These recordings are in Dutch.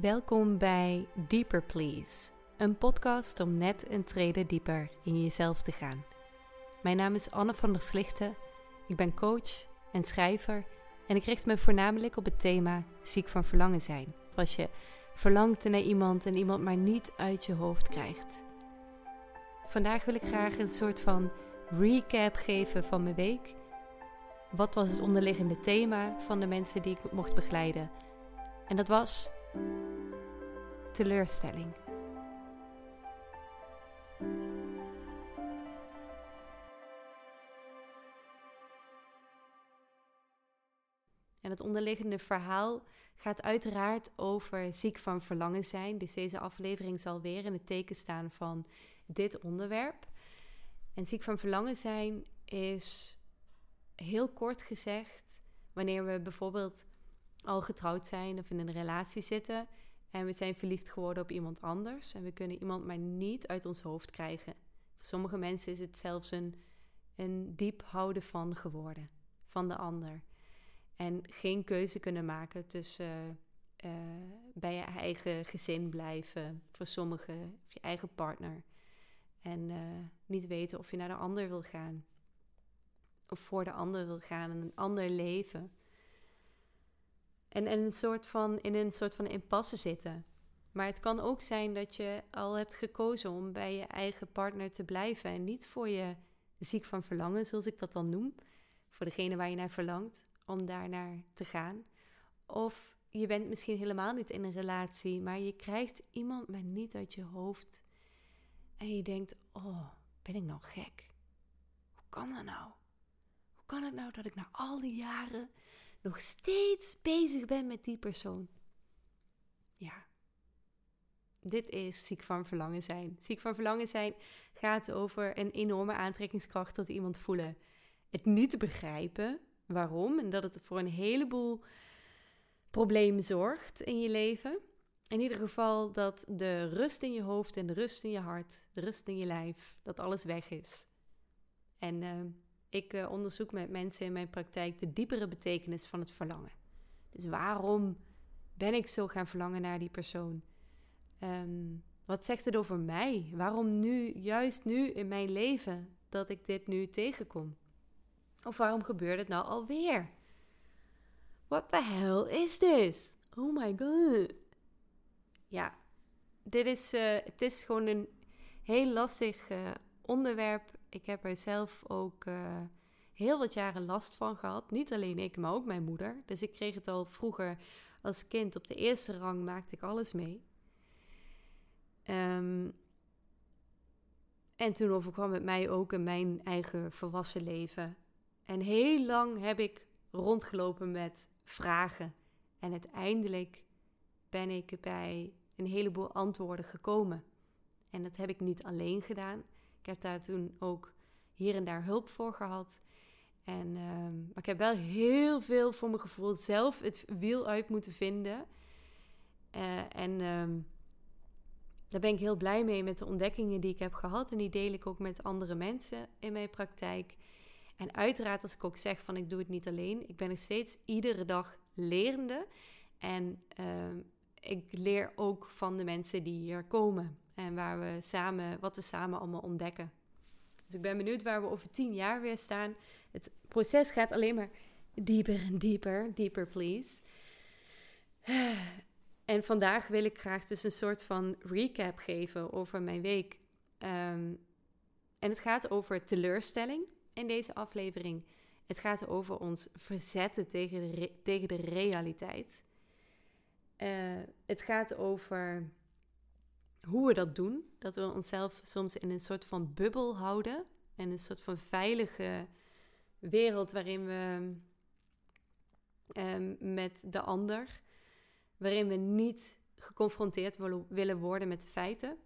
Welkom bij Deeper Please, een podcast om net een trede dieper in jezelf te gaan. Mijn naam is Anne van der Slichten, ik ben coach en schrijver en ik richt me voornamelijk op het thema ziek van verlangen zijn. Als je verlangt naar iemand en iemand maar niet uit je hoofd krijgt. Vandaag wil ik graag een soort van recap geven van mijn week. Wat was het onderliggende thema van de mensen die ik mocht begeleiden? En dat was teleurstelling. En het onderliggende verhaal gaat uiteraard over ziek van verlangen zijn. Dus deze aflevering zal weer in het teken staan van dit onderwerp. En ziek van verlangen zijn is heel kort gezegd wanneer we bijvoorbeeld al getrouwd zijn of in een relatie zitten en we zijn verliefd geworden op iemand anders en we kunnen iemand maar niet uit ons hoofd krijgen. Voor sommige mensen is het zelfs een, een diep houden van geworden, van de ander. En geen keuze kunnen maken tussen uh, bij je eigen gezin blijven, voor sommigen, of je eigen partner. En uh, niet weten of je naar de ander wil gaan. Of voor de ander wil gaan en een ander leven. En, en een soort van, in een soort van impasse zitten. Maar het kan ook zijn dat je al hebt gekozen om bij je eigen partner te blijven. En niet voor je ziek van verlangen, zoals ik dat dan noem. Voor degene waar je naar verlangt, om daar naar te gaan. Of je bent misschien helemaal niet in een relatie, maar je krijgt iemand maar niet uit je hoofd. En je denkt, oh, ben ik nou gek? Hoe kan dat nou? Kan het nou dat ik na al die jaren nog steeds bezig ben met die persoon. Ja, dit is ziek van verlangen zijn. Ziek van verlangen zijn gaat over een enorme aantrekkingskracht tot iemand voelen. Het niet begrijpen waarom en dat het voor een heleboel problemen zorgt in je leven. In ieder geval dat de rust in je hoofd en de rust in je hart, de rust in je lijf, dat alles weg is. En uh, ik uh, onderzoek met mensen in mijn praktijk de diepere betekenis van het verlangen. Dus waarom ben ik zo gaan verlangen naar die persoon? Um, wat zegt het over mij? Waarom nu, juist nu in mijn leven, dat ik dit nu tegenkom? Of waarom gebeurt het nou alweer? What the hell is this? Oh my god. Ja, dit is, uh, het is gewoon een heel lastig uh, onderwerp ik heb er zelf ook uh, heel wat jaren last van gehad. Niet alleen ik, maar ook mijn moeder. Dus ik kreeg het al vroeger als kind. Op de eerste rang maakte ik alles mee. Um, en toen overkwam het mij ook in mijn eigen volwassen leven. En heel lang heb ik rondgelopen met vragen. En uiteindelijk ben ik bij een heleboel antwoorden gekomen. En dat heb ik niet alleen gedaan. Ik heb daar toen ook hier en daar hulp voor gehad. En, ehm, maar ik heb wel heel veel voor mijn gevoel zelf het wiel uit moeten vinden. Uh, en uh, daar ben ik heel blij mee met de ontdekkingen die ik heb gehad. En die deel ik ook met andere mensen in mijn praktijk. En uiteraard, als ik ook zeg van ik doe het niet alleen, ik ben nog steeds iedere dag lerende. En uh, ik leer ook van de mensen die hier komen. En waar we samen, wat we samen allemaal ontdekken. Dus ik ben benieuwd waar we over tien jaar weer staan. Het proces gaat alleen maar dieper en dieper. Dieper, please. En vandaag wil ik graag dus een soort van recap geven over mijn week. Um, en het gaat over teleurstelling in deze aflevering. Het gaat over ons verzetten tegen de, tegen de realiteit. Uh, het gaat over hoe we dat doen. Dat we onszelf soms in een soort van bubbel houden. En een soort van veilige wereld waarin we um, met de ander, waarin we niet geconfronteerd willen worden met de feiten.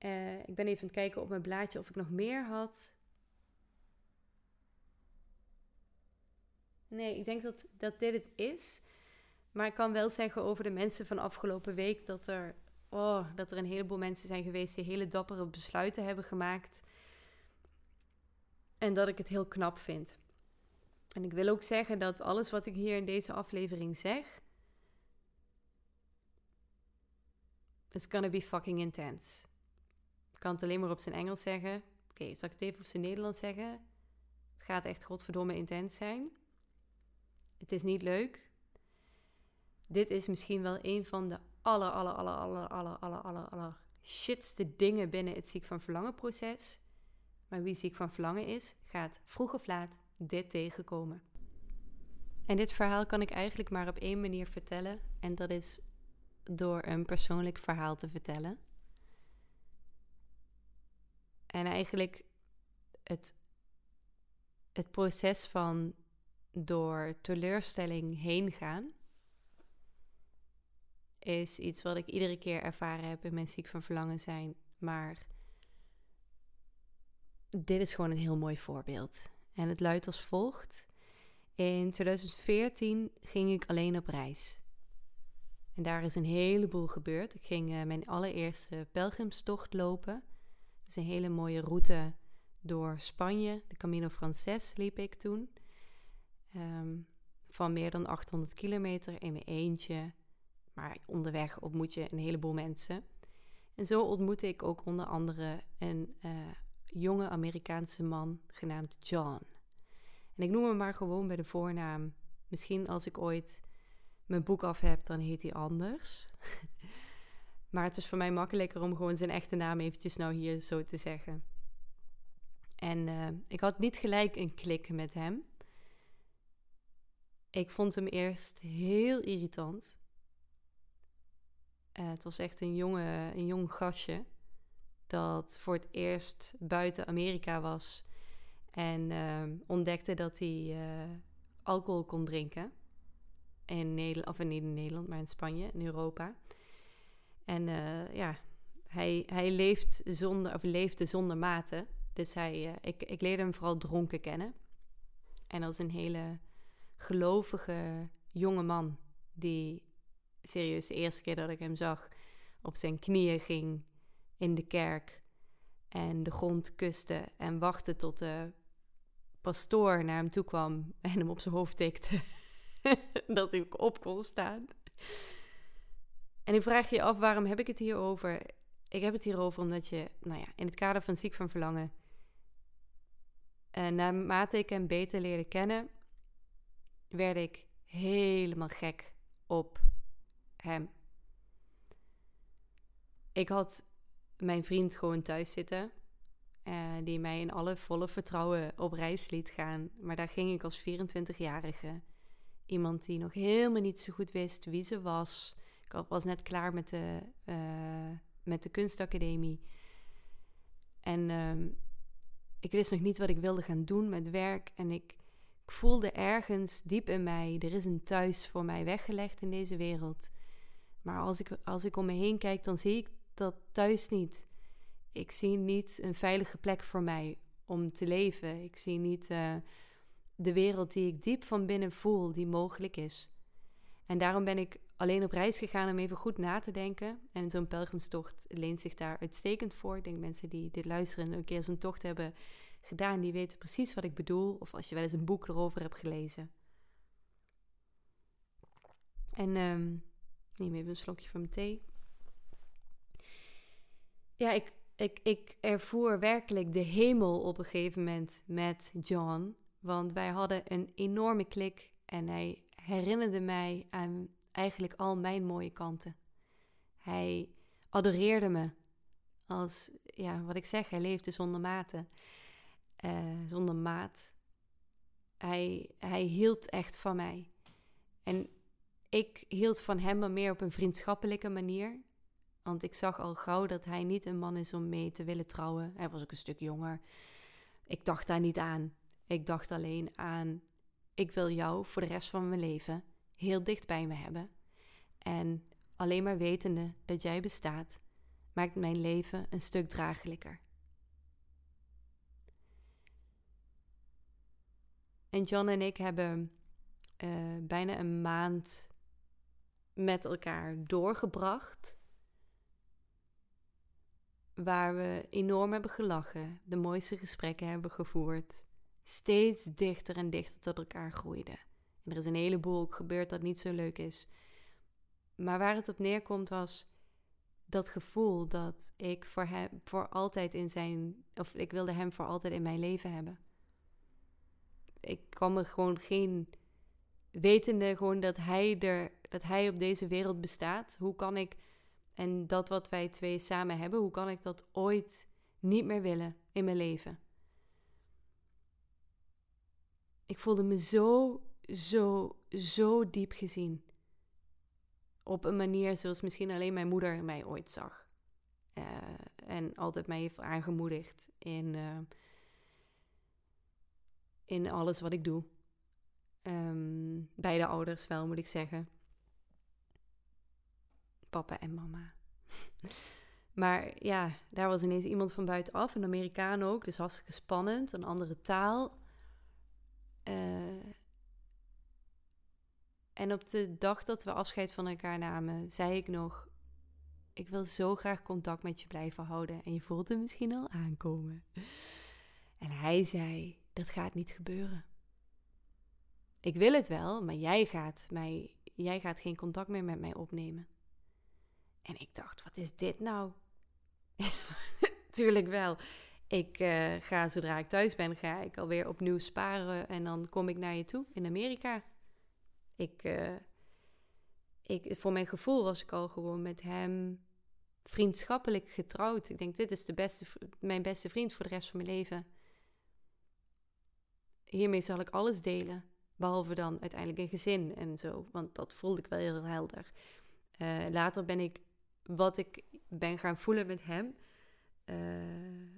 Uh, ik ben even aan het kijken op mijn blaadje of ik nog meer had. Nee, ik denk dat, dat dit het is. Maar ik kan wel zeggen over de mensen van afgelopen week dat er oh, dat er een heleboel mensen zijn geweest die hele dappere besluiten hebben gemaakt. En dat ik het heel knap vind. En ik wil ook zeggen dat alles wat ik hier in deze aflevering zeg, It's gonna be fucking intense. Ik kan het alleen maar op zijn Engels zeggen. Oké, zal ik het even op zijn Nederlands zeggen? Het gaat echt godverdomme intens zijn. Het is niet leuk. Dit is misschien wel een van de aller, aller, aller, aller, aller, aller, aller, aller shitste dingen binnen het ziek van verlangen proces. Maar wie ziek van verlangen is, gaat vroeg of laat dit tegenkomen. En dit verhaal kan ik eigenlijk maar op één manier vertellen. En dat is door een persoonlijk verhaal te vertellen. En eigenlijk het, het proces van door teleurstelling heen gaan, is iets wat ik iedere keer ervaren heb in mijn ziek van verlangen zijn. Maar dit is gewoon een heel mooi voorbeeld. En het luidt als volgt. In 2014 ging ik alleen op reis. En daar is een heleboel gebeurd. Ik ging uh, mijn allereerste pelgrimstocht lopen. Dat is een hele mooie route door Spanje. De Camino Frances liep ik toen. Um, van meer dan 800 kilometer in mijn eentje. Maar onderweg ontmoet je een heleboel mensen. En zo ontmoette ik ook onder andere een uh, jonge Amerikaanse man genaamd John. En ik noem hem maar gewoon bij de voornaam. Misschien als ik ooit mijn boek af heb, dan heet hij anders. maar het is voor mij makkelijker om gewoon zijn echte naam eventjes nou hier zo te zeggen. En uh, ik had niet gelijk een klik met hem. Ik vond hem eerst heel irritant. Uh, het was echt een, jonge, een jong gastje dat voor het eerst buiten Amerika was en uh, ontdekte dat hij uh, alcohol kon drinken. In Nederland, of niet in Nederland, maar in Spanje, in Europa. En uh, ja, hij, hij leeft zonder, of leefde zonder mate. Dus hij, ik, ik leerde hem vooral dronken kennen. En als een hele gelovige jonge man die serieus de eerste keer dat ik hem zag op zijn knieën ging in de kerk en de grond kuste en wachtte tot de pastoor naar hem toe kwam en hem op zijn hoofd tikte dat hij op kon staan. En ik vraag je af, waarom heb ik het hier over? Ik heb het hierover omdat je, nou ja, in het kader van ziek van verlangen, en eh, naarmate ik hem beter leerde kennen, werd ik helemaal gek op hem. Ik had mijn vriend gewoon thuis zitten. Uh, die mij in alle volle vertrouwen op reis liet gaan. Maar daar ging ik als 24-jarige. Iemand die nog helemaal niet zo goed wist wie ze was. Ik was net klaar met de, uh, met de kunstacademie. En uh, ik wist nog niet wat ik wilde gaan doen met werk. En ik, ik voelde ergens diep in mij: er is een thuis voor mij weggelegd in deze wereld. Maar als ik, als ik om me heen kijk, dan zie ik dat thuis niet. Ik zie niet een veilige plek voor mij om te leven. Ik zie niet uh, de wereld die ik diep van binnen voel, die mogelijk is. En daarom ben ik alleen op reis gegaan om even goed na te denken. En zo'n pelgrimstocht leent zich daar uitstekend voor. Ik denk mensen die dit luisteren en een keer zo'n tocht hebben gedaan, die weten precies wat ik bedoel. Of als je wel eens een boek erover hebt gelezen. En um, neem even een slokje van mijn thee. Ja, ik, ik, ik ervoer werkelijk de hemel op een gegeven moment met John. Want wij hadden een enorme klik en hij herinnerde mij aan eigenlijk al mijn mooie kanten. Hij adoreerde me als, ja, wat ik zeg, hij leefde zonder mate, uh, zonder maat. Hij, hij hield echt van mij. En ik hield van hem maar meer op een vriendschappelijke manier. Want ik zag al gauw dat hij niet een man is om mee te willen trouwen. Hij was ook een stuk jonger. Ik dacht daar niet aan. Ik dacht alleen aan: ik wil jou voor de rest van mijn leven heel dicht bij me hebben. En alleen maar wetende dat jij bestaat, maakt mijn leven een stuk draaglijker. En John en ik hebben uh, bijna een maand met elkaar doorgebracht. Waar we enorm hebben gelachen, de mooiste gesprekken hebben gevoerd, steeds dichter en dichter tot elkaar groeiden. En er is een heleboel ook gebeurd dat niet zo leuk is. Maar waar het op neerkomt was, dat gevoel dat ik voor hem voor altijd in zijn. of ik wilde hem voor altijd in mijn leven hebben. Ik kwam er gewoon geen. wetende gewoon dat hij er. Dat hij op deze wereld bestaat. Hoe kan ik. en dat wat wij twee samen hebben, hoe kan ik dat ooit niet meer willen in mijn leven? Ik voelde me zo, zo, zo diep gezien. Op een manier zoals misschien alleen mijn moeder mij ooit zag. Uh, en altijd mij heeft aangemoedigd in, uh, in alles wat ik doe. Um, beide ouders wel, moet ik zeggen. Papa en mama. maar ja, daar was ineens iemand van buitenaf, een Amerikaan ook. Dus hartstikke spannend, een andere taal. Uh, en op de dag dat we afscheid van elkaar namen, zei ik nog: Ik wil zo graag contact met je blijven houden. En je voelt hem misschien al aankomen. En hij zei: Dat gaat niet gebeuren. Ik wil het wel, maar jij gaat, mij, jij gaat geen contact meer met mij opnemen. En ik dacht: Wat is dit nou? Tuurlijk wel. Ik uh, ga zodra ik thuis ben, ga ik alweer opnieuw sparen en dan kom ik naar je toe in Amerika. Ik, uh, ik, voor mijn gevoel was ik al gewoon met hem vriendschappelijk getrouwd. Ik denk, dit is de beste, mijn beste vriend voor de rest van mijn leven. Hiermee zal ik alles delen. Behalve dan uiteindelijk een gezin en zo. Want dat voelde ik wel heel helder. Uh, later ben ik, wat ik ben gaan voelen met hem, uh,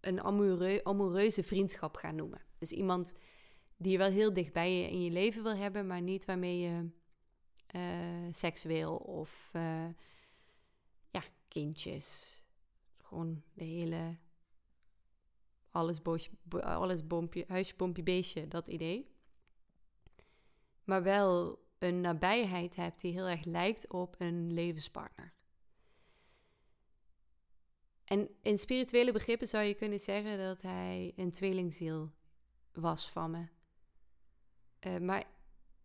een amoureu, amoureuze vriendschap gaan noemen. Dus iemand die je wel heel dicht bij je in je leven wil hebben, maar niet waarmee je uh, seksueel of uh, ja, kindjes. Gewoon de hele. Alles, boosje, alles bompje, huisje, beestje, dat idee. Maar wel een nabijheid hebt die heel erg lijkt op een levenspartner. En in spirituele begrippen zou je kunnen zeggen dat hij een tweelingziel was van me. Uh, maar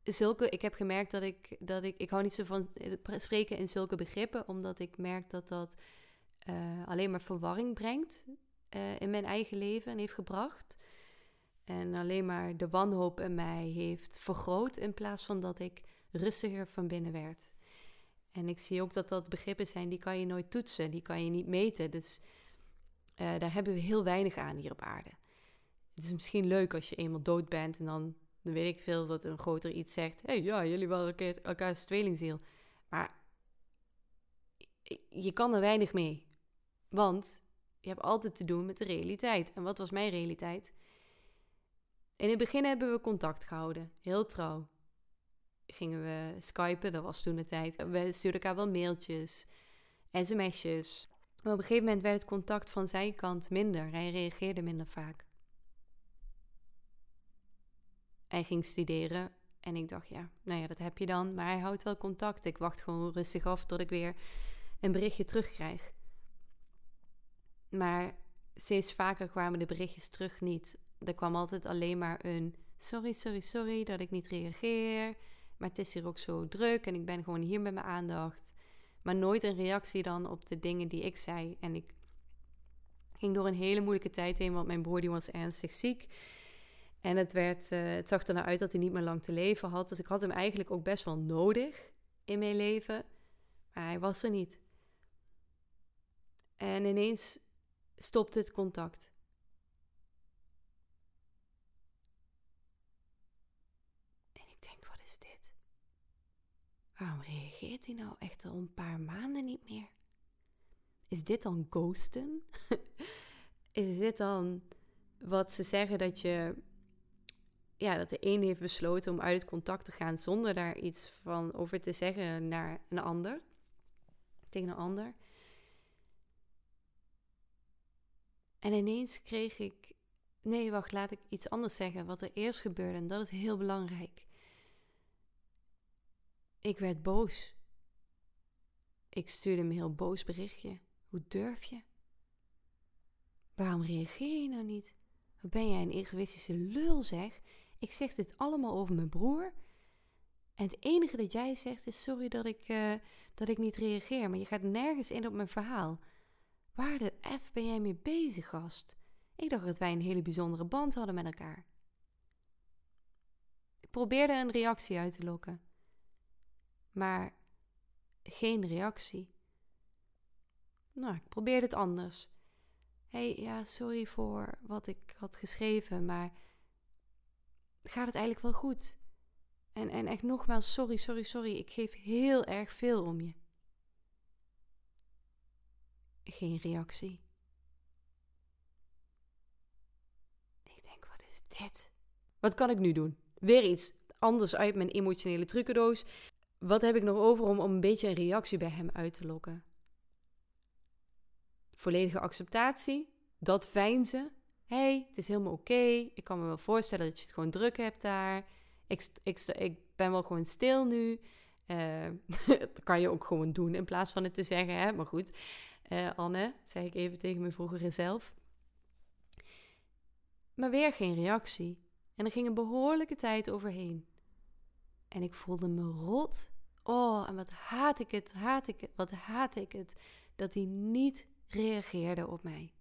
zulke, ik heb gemerkt dat ik, dat ik, ik hou niet zo van eh, spreken in zulke begrippen, omdat ik merk dat dat uh, alleen maar verwarring brengt in mijn eigen leven en heeft gebracht. En alleen maar de wanhoop in mij heeft vergroot in plaats van dat ik rustiger van binnen werd. En ik zie ook dat dat begrippen zijn die kan je nooit toetsen, die kan je niet meten. Dus daar hebben we heel weinig aan hier op aarde. Het is misschien leuk als je eenmaal dood bent en dan dan weet ik veel dat een groter iets zegt. Hé, hey, ja, jullie waren elkaars tweelingziel. Maar je kan er weinig mee. Want je hebt altijd te doen met de realiteit. En wat was mijn realiteit? In het begin hebben we contact gehouden. Heel trouw. Gingen we skypen, dat was toen de tijd. We stuurden elkaar wel mailtjes, sms'jes. Maar op een gegeven moment werd het contact van zijn kant minder. Hij reageerde minder vaak. Hij ging studeren en ik dacht, ja, nou ja, dat heb je dan. Maar hij houdt wel contact. Ik wacht gewoon rustig af tot ik weer een berichtje terugkrijg. Maar steeds vaker kwamen de berichtjes terug niet. Er kwam altijd alleen maar een sorry, sorry, sorry dat ik niet reageer. Maar het is hier ook zo druk en ik ben gewoon hier met mijn aandacht. Maar nooit een reactie dan op de dingen die ik zei. En ik ging door een hele moeilijke tijd heen, want mijn broer die was ernstig ziek. En het, werd, uh, het zag er nou uit dat hij niet meer lang te leven had. Dus ik had hem eigenlijk ook best wel nodig in mijn leven. Maar hij was er niet. En ineens stopte het contact. En ik denk, wat is dit? Waarom reageert hij nou echt al een paar maanden niet meer? Is dit dan ghosten? is dit dan wat ze zeggen dat je ja, dat de een heeft besloten om uit het contact te gaan zonder daar iets van over te zeggen naar een ander, tegen een ander. En ineens kreeg ik, nee wacht, laat ik iets anders zeggen, wat er eerst gebeurde en dat is heel belangrijk. Ik werd boos. Ik stuurde hem een heel boos berichtje. Hoe durf je? Waarom reageer je nou niet? Ben jij een egoïstische lul zeg? Ik zeg dit allemaal over mijn broer. En het enige dat jij zegt is: sorry dat ik, eh, dat ik niet reageer, maar je gaat nergens in op mijn verhaal. Waar de F ben jij mee bezig, gast? Ik dacht dat wij een hele bijzondere band hadden met elkaar. Ik probeerde een reactie uit te lokken, maar geen reactie. Nou, ik probeerde het anders. Hey, ja, sorry voor wat ik had geschreven, maar gaat het eigenlijk wel goed? En, en echt nogmaals, sorry, sorry, sorry. Ik geef heel erg veel om je. Geen reactie. Ik denk, wat is dit? Wat kan ik nu doen? Weer iets anders uit mijn emotionele trucendoos. Wat heb ik nog over om, om een beetje een reactie bij hem uit te lokken? Volledige acceptatie, dat ze. hey, het is helemaal oké. Ik kan me wel voorstellen dat je het gewoon druk hebt daar. Ik, ik, ik ben wel gewoon stil nu. Uh, dat kan je ook gewoon doen in plaats van het te zeggen. Hè? Maar goed, uh, Anne, zeg ik even tegen mijn vroegere zelf. Maar weer geen reactie. En er ging een behoorlijke tijd overheen. En ik voelde me rot. Oh, en wat haat ik het, haat ik het, wat haat ik het. Dat hij niet reageerde op mij.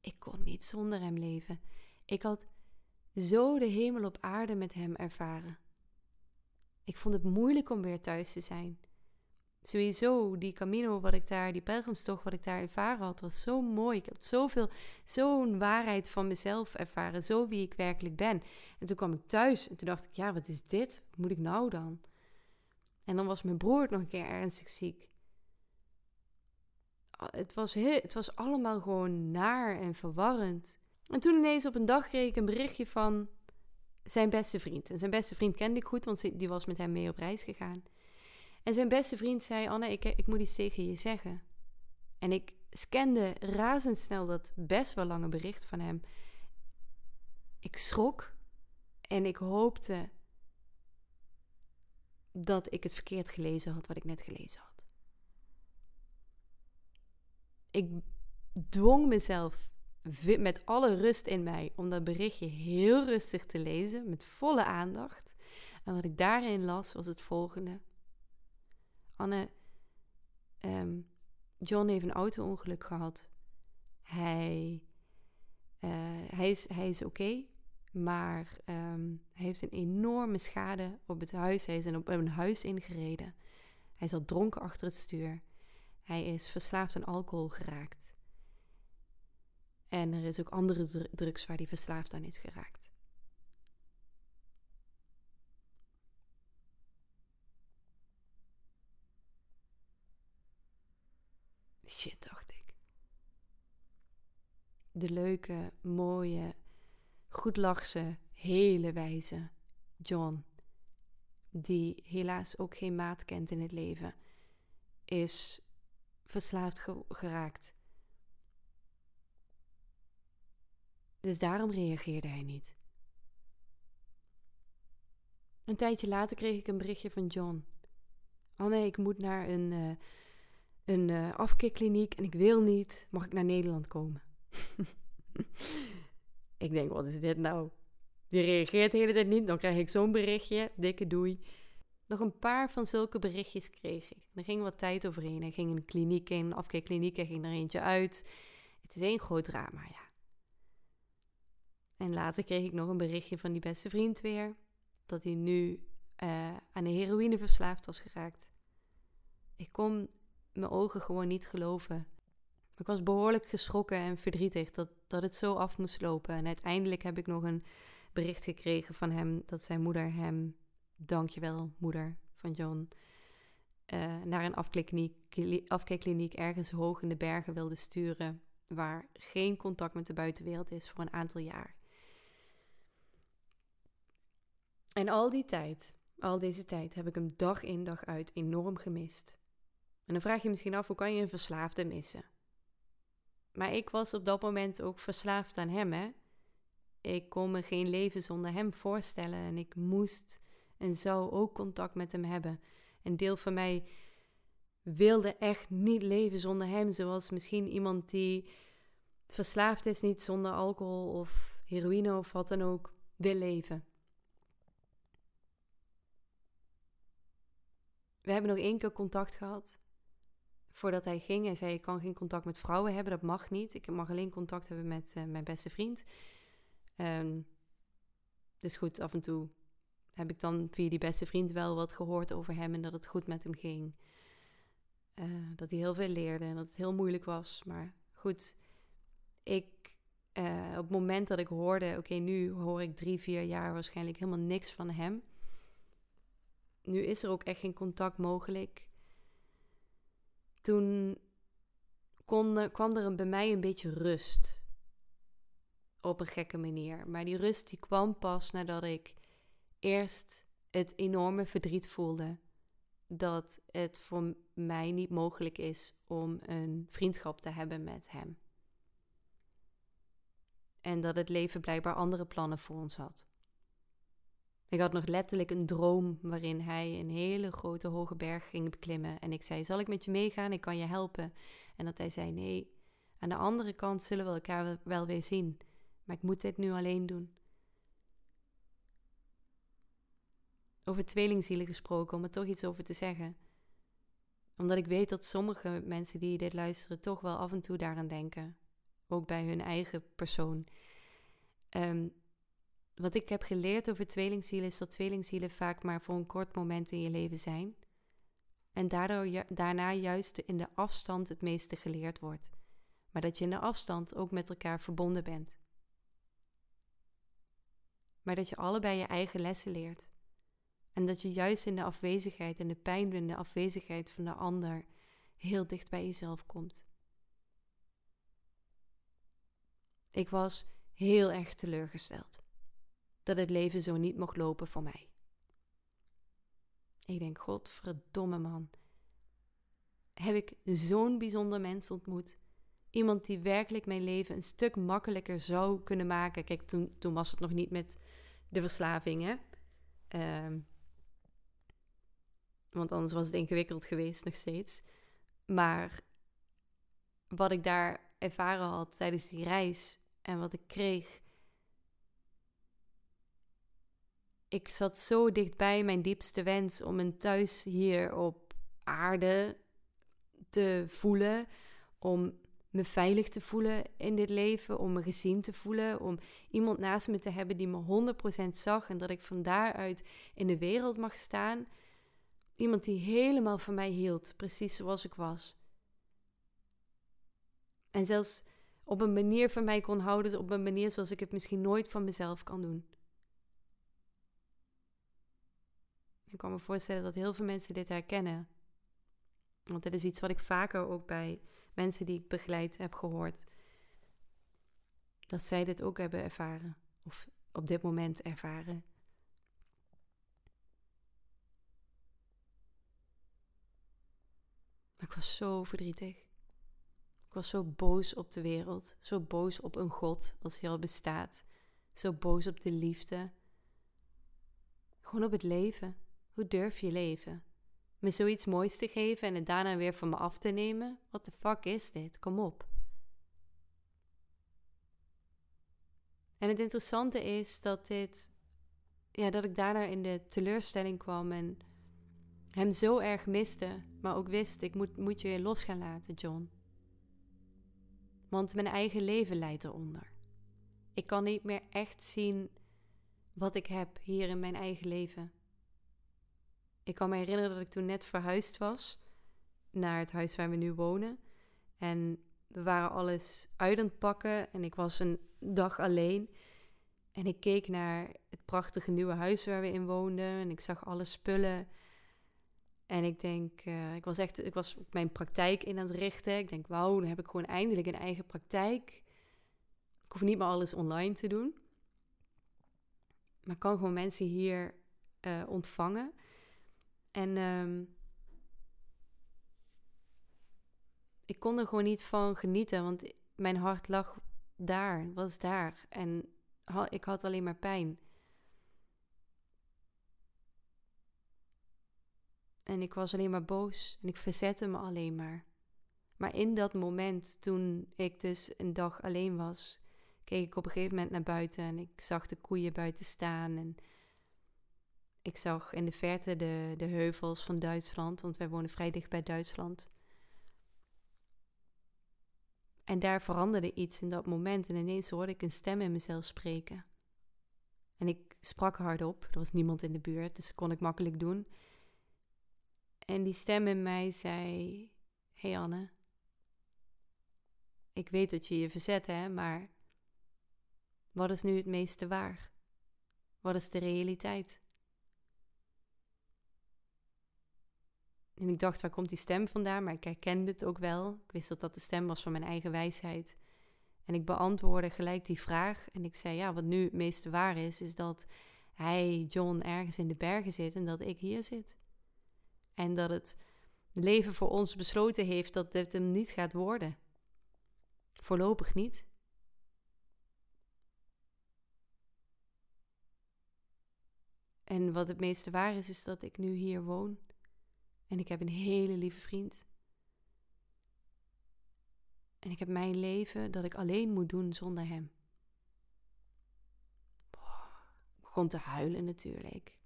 Ik kon niet zonder hem leven. Ik had zo de hemel op aarde met hem ervaren. Ik vond het moeilijk om weer thuis te zijn. Sowieso, die Camino wat ik daar, die pelgrimstocht wat ik daar ervaren had, was zo mooi. Ik had zoveel, zo'n waarheid van mezelf ervaren, zo wie ik werkelijk ben. En toen kwam ik thuis en toen dacht ik, ja, wat is dit? Wat moet ik nou dan? En dan was mijn broer nog een keer ernstig ziek. Het was, het was allemaal gewoon naar en verwarrend. En toen ineens op een dag kreeg ik een berichtje van zijn beste vriend. En zijn beste vriend kende ik goed, want die was met hem mee op reis gegaan. En zijn beste vriend zei: Anne, ik, ik moet iets tegen je zeggen. En ik scande razendsnel dat best wel lange bericht van hem. Ik schrok en ik hoopte dat ik het verkeerd gelezen had wat ik net gelezen had. Ik dwong mezelf met alle rust in mij om dat berichtje heel rustig te lezen, met volle aandacht. En wat ik daarin las was het volgende. Anne, um, John heeft een auto-ongeluk gehad. Hij, uh, hij is, hij is oké, maar um, hij heeft een enorme schade op het huis. Hij is op een huis ingereden. Hij zat dronken achter het stuur. Hij is verslaafd aan alcohol geraakt. En er is ook andere drugs waar hij verslaafd aan is geraakt. Shit, dacht ik. De leuke, mooie, goedlachse, hele wijze John, die helaas ook geen maat kent in het leven, is verslaafd geraakt Dus daarom reageerde hij niet. Een tijdje later kreeg ik een berichtje van John. Oh nee, ik moet naar een, uh, een uh, afkeerkliniek en ik wil niet. Mag ik naar Nederland komen? ik denk, wat is dit nou? Die reageert de hele tijd niet. Dan krijg ik zo'n berichtje. Dikke doei. Nog een paar van zulke berichtjes kreeg ik. Er ging wat tijd overheen. Hij ging een kliniek in, afkeerkliniek. Hij ging er eentje uit. Het is één groot drama, ja. En later kreeg ik nog een berichtje van die beste vriend weer. Dat hij nu uh, aan de heroïne verslaafd was geraakt. Ik kon mijn ogen gewoon niet geloven. Ik was behoorlijk geschrokken en verdrietig dat, dat het zo af moest lopen. En uiteindelijk heb ik nog een bericht gekregen van hem dat zijn moeder hem, dankjewel moeder van John, uh, naar een afkeerkliniek ergens hoog in de bergen wilde sturen. Waar geen contact met de buitenwereld is voor een aantal jaar. En al die tijd, al deze tijd, heb ik hem dag in dag uit enorm gemist. En dan vraag je misschien af, hoe kan je een verslaafde missen? Maar ik was op dat moment ook verslaafd aan hem, hè? Ik kon me geen leven zonder hem voorstellen en ik moest en zou ook contact met hem hebben. Een deel van mij wilde echt niet leven zonder hem, zoals misschien iemand die verslaafd is, niet zonder alcohol of heroïne of wat dan ook, wil leven. we hebben nog één keer contact gehad. Voordat hij ging, hij zei: Ik kan geen contact met vrouwen hebben, dat mag niet. Ik mag alleen contact hebben met eh, mijn beste vriend. Um, dus goed, af en toe heb ik dan via die beste vriend wel wat gehoord over hem en dat het goed met hem ging. Uh, dat hij heel veel leerde en dat het heel moeilijk was. Maar goed, ik, uh, op het moment dat ik hoorde, oké, nu hoor ik drie, vier jaar waarschijnlijk helemaal niks van hem. Nu is er ook echt geen contact mogelijk. Toen kon, kwam er bij mij een beetje rust. Op een gekke manier. Maar die rust die kwam pas nadat ik eerst het enorme verdriet voelde dat het voor mij niet mogelijk is om een vriendschap te hebben met hem. En dat het leven blijkbaar andere plannen voor ons had. Ik had nog letterlijk een droom waarin hij een hele grote hoge berg ging beklimmen. En ik zei: Zal ik met je meegaan? Ik kan je helpen. En dat hij zei: Nee, aan de andere kant zullen we elkaar wel weer zien. Maar ik moet dit nu alleen doen. over tweelingzielen gesproken, om er toch iets over te zeggen. Omdat ik weet dat sommige mensen die dit luisteren toch wel af en toe daaraan denken. Ook bij hun eigen persoon. Ehm, wat ik heb geleerd over tweelingzielen is dat tweelingzielen vaak maar voor een kort moment in je leven zijn. En daardoor daarna juist in de afstand het meeste geleerd wordt. Maar dat je in de afstand ook met elkaar verbonden bent. Maar dat je allebei je eigen lessen leert. En dat je juist in de afwezigheid en de pijn in de afwezigheid van de ander heel dicht bij jezelf komt. Ik was heel erg teleurgesteld dat het leven zo niet mocht lopen voor mij. Ik denk, godverdomme man, heb ik zo'n bijzonder mens ontmoet. Iemand die werkelijk mijn leven een stuk makkelijker zou kunnen maken. Kijk, toen, toen was het nog niet met de verslaving, hè. Ehm, want anders was het ingewikkeld geweest nog steeds. Maar wat ik daar ervaren had tijdens die reis en wat ik kreeg. Ik zat zo dichtbij mijn diepste wens om een thuis hier op aarde te voelen. Om me veilig te voelen in dit leven, om me gezien te voelen, om iemand naast me te hebben die me 100% zag en dat ik van daaruit in de wereld mag staan. Iemand die helemaal van mij hield, precies zoals ik was. En zelfs op een manier van mij kon houden, op een manier zoals ik het misschien nooit van mezelf kan doen. Ik kan me voorstellen dat heel veel mensen dit herkennen. Want dit is iets wat ik vaker ook bij mensen die ik begeleid heb gehoord. Dat zij dit ook hebben ervaren. Of op dit moment ervaren. Maar ik was zo verdrietig. Ik was zo boos op de wereld, zo boos op een God als hij al bestaat, zo boos op de liefde. Gewoon op het leven. Hoe durf je leven? Me zoiets moois te geven en het daarna weer van me af te nemen? Wat de fuck is dit? Kom op. En het interessante is dat dit, ja, dat ik daarna in de teleurstelling kwam en hem zo erg miste, maar ook wist: ik moet, moet je los gaan laten, John. Want mijn eigen leven leidt eronder. Ik kan niet meer echt zien wat ik heb hier in mijn eigen leven. Ik kan me herinneren dat ik toen net verhuisd was naar het huis waar we nu wonen. En we waren alles uit aan het pakken en ik was een dag alleen. En ik keek naar het prachtige nieuwe huis waar we in woonden en ik zag alle spullen. En ik denk, uh, ik was echt, ik was mijn praktijk in aan het richten. Ik denk, wauw, dan heb ik gewoon eindelijk een eigen praktijk. Ik hoef niet meer alles online te doen. Maar ik kan gewoon mensen hier uh, ontvangen. En um, ik kon er gewoon niet van genieten, want mijn hart lag daar, was daar. En ik had alleen maar pijn. En ik was alleen maar boos en ik verzette me alleen maar. Maar in dat moment, toen ik dus een dag alleen was, keek ik op een gegeven moment naar buiten en ik zag de koeien buiten staan. En Ik zag in de verte de, de heuvels van Duitsland, want wij wonen vrij dicht bij Duitsland. En daar veranderde iets in dat moment en ineens hoorde ik een stem in mezelf spreken. En ik sprak hardop, er was niemand in de buurt, dus dat kon ik makkelijk doen. En die stem in mij zei: Hey Anne, ik weet dat je je verzet, hè, maar wat is nu het meeste waar? Wat is de realiteit? En ik dacht, waar komt die stem vandaan? Maar ik herkende het ook wel. Ik wist dat dat de stem was van mijn eigen wijsheid. En ik beantwoordde gelijk die vraag. En ik zei, ja, wat nu het meeste waar is, is dat hij, John, ergens in de bergen zit en dat ik hier zit. En dat het leven voor ons besloten heeft dat dit hem niet gaat worden. Voorlopig niet. En wat het meeste waar is, is dat ik nu hier woon. En ik heb een hele lieve vriend. En ik heb mijn leven dat ik alleen moet doen zonder hem. ik begon te huilen natuurlijk.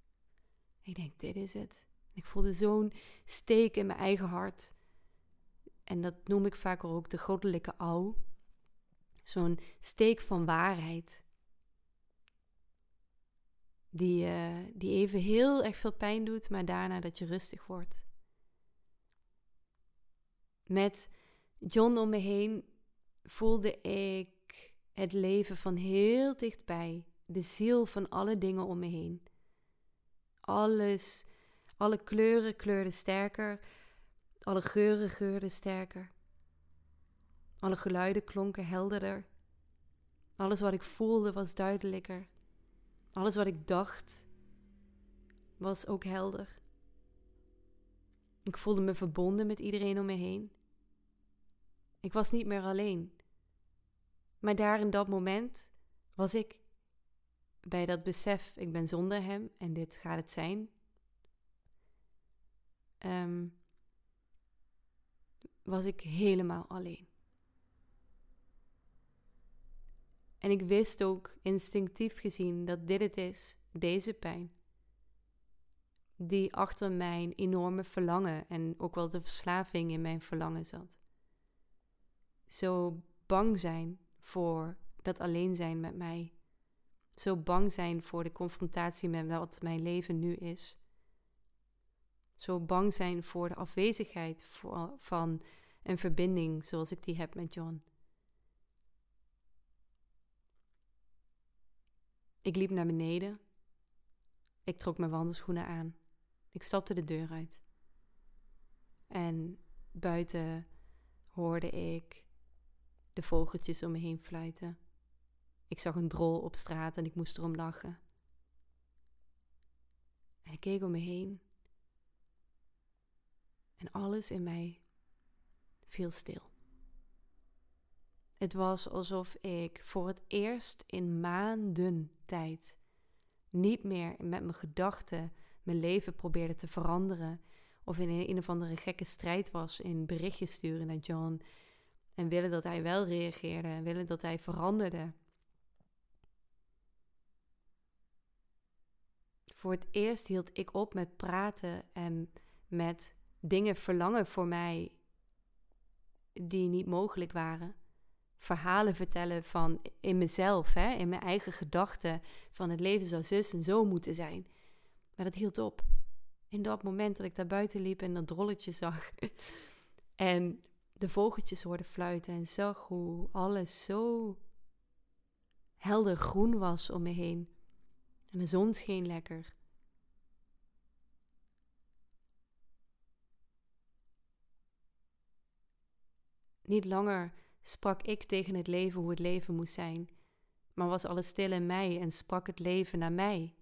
Ik denk, dit is het. Ik voelde zo'n steek in mijn eigen hart. En dat noem ik vaak ook de goddelijke ouw. Zo'n steek van waarheid. Die, uh, die even heel erg veel pijn doet, maar daarna dat je rustig wordt. Met John om me heen voelde ik het leven van heel dichtbij. De ziel van alle dingen om me heen. Alles, alle kleuren kleurden sterker. Alle geuren geurden sterker. Alle geluiden klonken helderder. Alles wat ik voelde was duidelijker. Alles wat ik dacht was ook helder. Ik voelde me verbonden met iedereen om me heen. Ik was niet meer alleen. Maar daar in dat moment was ik. Bij dat besef, ik ben zonder hem en dit gaat het zijn. Um, was ik helemaal alleen. En ik wist ook instinctief gezien dat dit het is, deze pijn, die achter mijn enorme verlangen en ook wel de verslaving in mijn verlangen zat. Zo bang zijn voor dat alleen zijn met mij. Zo bang zijn voor de confrontatie met wat mijn leven nu is. Zo bang zijn voor de afwezigheid van een verbinding zoals ik die heb met John. Ik liep naar beneden. Ik trok mijn wandelschoenen aan. Ik stapte de deur uit. En buiten hoorde ik de vogeltjes om me heen fluiten. Ik zag een drol op straat en ik moest erom lachen. En ik keek om me heen. En alles in mij viel stil. Het was alsof ik voor het eerst in maanden tijd niet meer met mijn gedachten mijn leven probeerde te veranderen. Of in een, een of andere gekke strijd was in berichtjes sturen naar John. En willen dat hij wel reageerde en willen dat hij veranderde. Voor het eerst hield ik op met praten en met dingen verlangen voor mij die niet mogelijk waren. Verhalen vertellen van in mezelf, hè, in mijn eigen gedachten, van het leven zou zus en zo moeten zijn. Maar dat hield op. In dat moment dat ik daar buiten liep en dat drolletje zag. en de vogeltjes hoorde fluiten en zag hoe alles zo helder groen was om me heen. En de zon scheen lekker. Niet langer sprak ik tegen het leven hoe het leven moest zijn, maar was alles stil in mij en sprak het leven naar mij.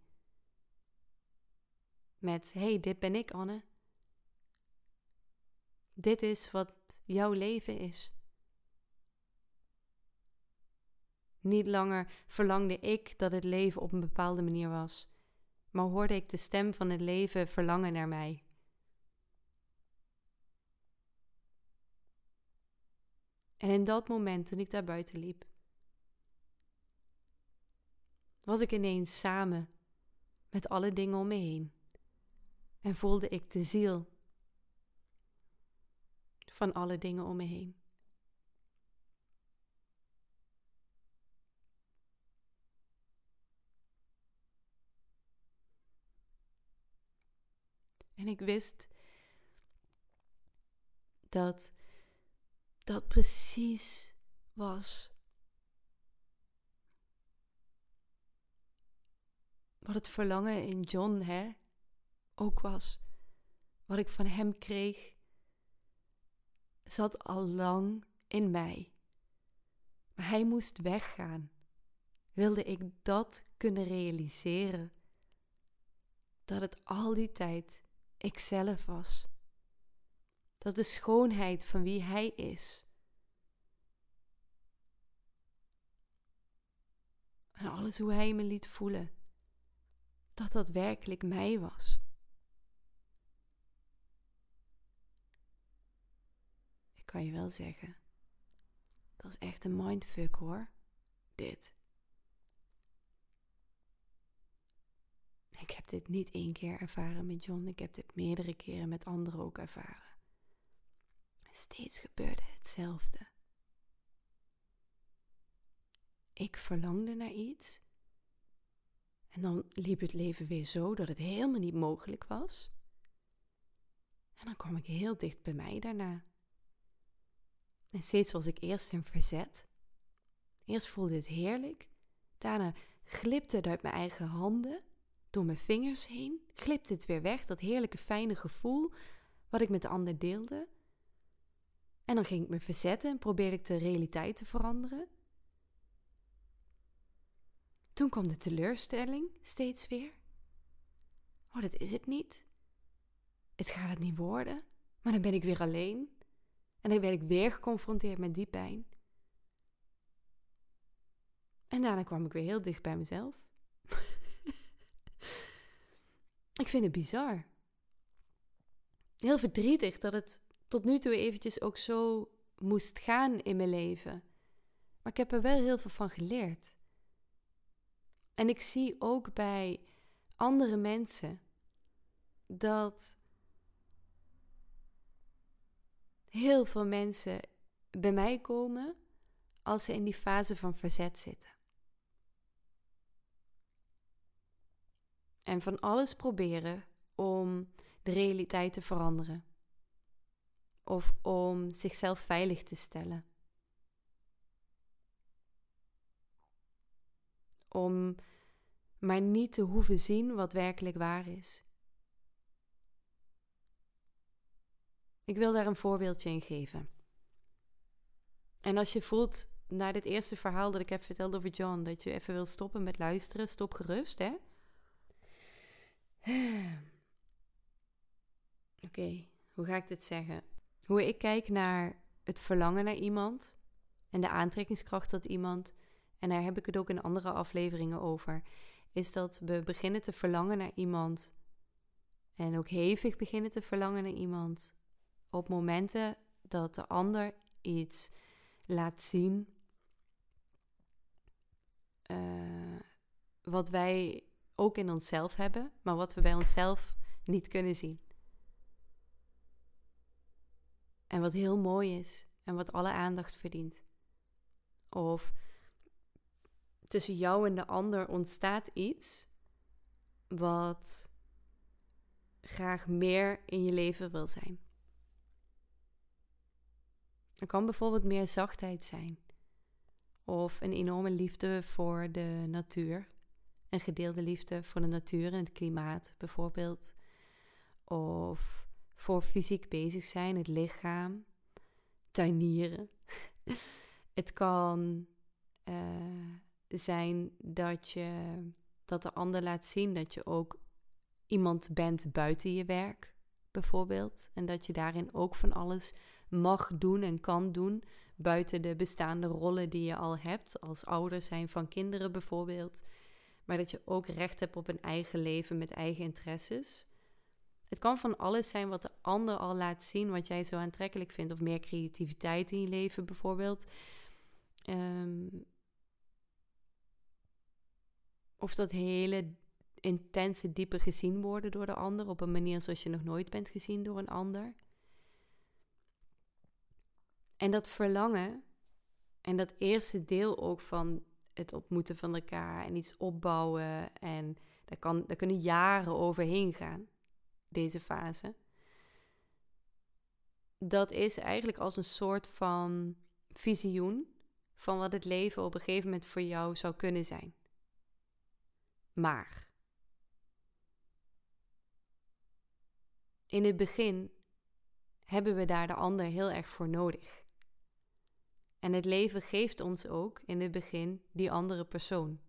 Met: hey, dit ben ik, Anne. Dit is wat jouw leven is. Niet langer verlangde ik dat het leven op een bepaalde manier was, maar hoorde ik de stem van het leven verlangen naar mij. En in dat moment, toen ik daar buiten liep, was ik ineens samen met alle dingen om me heen. En voelde ik de ziel van alle dingen om me heen. En ik wist dat dat precies was wat het verlangen in John hè, ook was. Wat ik van hem kreeg, zat al lang in mij. Maar hij moest weggaan. Wilde ik dat kunnen realiseren? Dat het al die tijd ikzelf was. Dat de schoonheid van wie hij is. En alles hoe hij me liet voelen dat dat werkelijk mij was. Kan je wel zeggen, dat is echt een mindfuck hoor, dit. Ik heb dit niet één keer ervaren met John, ik heb dit meerdere keren met anderen ook ervaren. steeds gebeurde hetzelfde. Ik verlangde naar iets en dan liep het leven weer zo dat het helemaal niet mogelijk was. En dan kwam ik heel dicht bij mij daarna. En steeds was ik eerst in verzet. Eerst voelde het heerlijk. Daarna glipte het uit mijn eigen handen, door mijn vingers heen. Glipte het weer weg, dat heerlijke fijne gevoel wat ik met de ander deelde. En dan ging ik me verzetten en probeerde ik de realiteit te veranderen. Toen kwam de teleurstelling steeds weer. Oh, dat is het niet. Het gaat het niet worden. Maar dan ben ik weer alleen. En dan ben ik weer geconfronteerd met die pijn. En daarna kwam ik weer heel dicht bij mezelf. ik vind het bizar. Heel verdrietig dat het tot nu toe eventjes ook zo moest gaan in mijn leven. Maar ik heb er wel heel veel van geleerd. En ik zie ook bij andere mensen dat heel veel mensen bij mij komen als ze in die fase van verzet zitten. En van alles proberen om de realiteit te veranderen. Of om zichzelf veilig te stellen. Om maar niet te hoeven zien wat werkelijk waar is. Ik wil daar een voorbeeldje in geven. En als je voelt na dit eerste verhaal dat ik heb verteld over John, dat je even wil stoppen met luisteren, stop gerust, hè? Oké, hoe ga ik dit zeggen? Hoe ik kijk naar het verlangen naar iemand en de aantrekkingskracht dat iemand, en daar heb ik het ook in andere afleveringen over, is dat we beginnen te verlangen naar iemand en ook hevig beginnen te verlangen naar iemand op momenten dat de ander iets laat zien uh, wat wij ook in onszelf hebben, maar wat we bij onszelf niet kunnen zien. En wat heel mooi is en wat alle aandacht verdient. Of tussen jou en de ander ontstaat iets wat graag meer in je leven wil zijn. Er kan bijvoorbeeld meer zachtheid zijn. Of een enorme liefde voor de natuur. Een gedeelde liefde voor de natuur en het klimaat bijvoorbeeld. Of voor fysiek bezig zijn, het lichaam. Tuinieren. het kan uh, zijn dat je dat de ander laat zien dat je ook iemand bent buiten je werk, bijvoorbeeld. En dat je daarin ook van alles mag doen en kan doen. Buiten de bestaande rollen die je al hebt, als ouder zijn van kinderen bijvoorbeeld. Maar dat je ook recht hebt op een eigen leven met eigen interesses. Het kan van alles zijn wat de ander al laat zien, wat jij zo aantrekkelijk vindt. Of meer creativiteit in je leven bijvoorbeeld. Um, of dat hele intense, diepe gezien worden door de ander op een manier zoals je nog nooit bent gezien door een ander. En dat verlangen en dat eerste deel ook van het ontmoeten van elkaar en iets opbouwen en daar, kan, daar kunnen jaren overheen gaan, deze fase. Dat is eigenlijk als een soort van visioen van wat het leven op een gegeven moment voor jou zou kunnen zijn. Maar in het begin hebben we daar de ander heel erg voor nodig. En het leven geeft ons ook in het begin die andere persoon.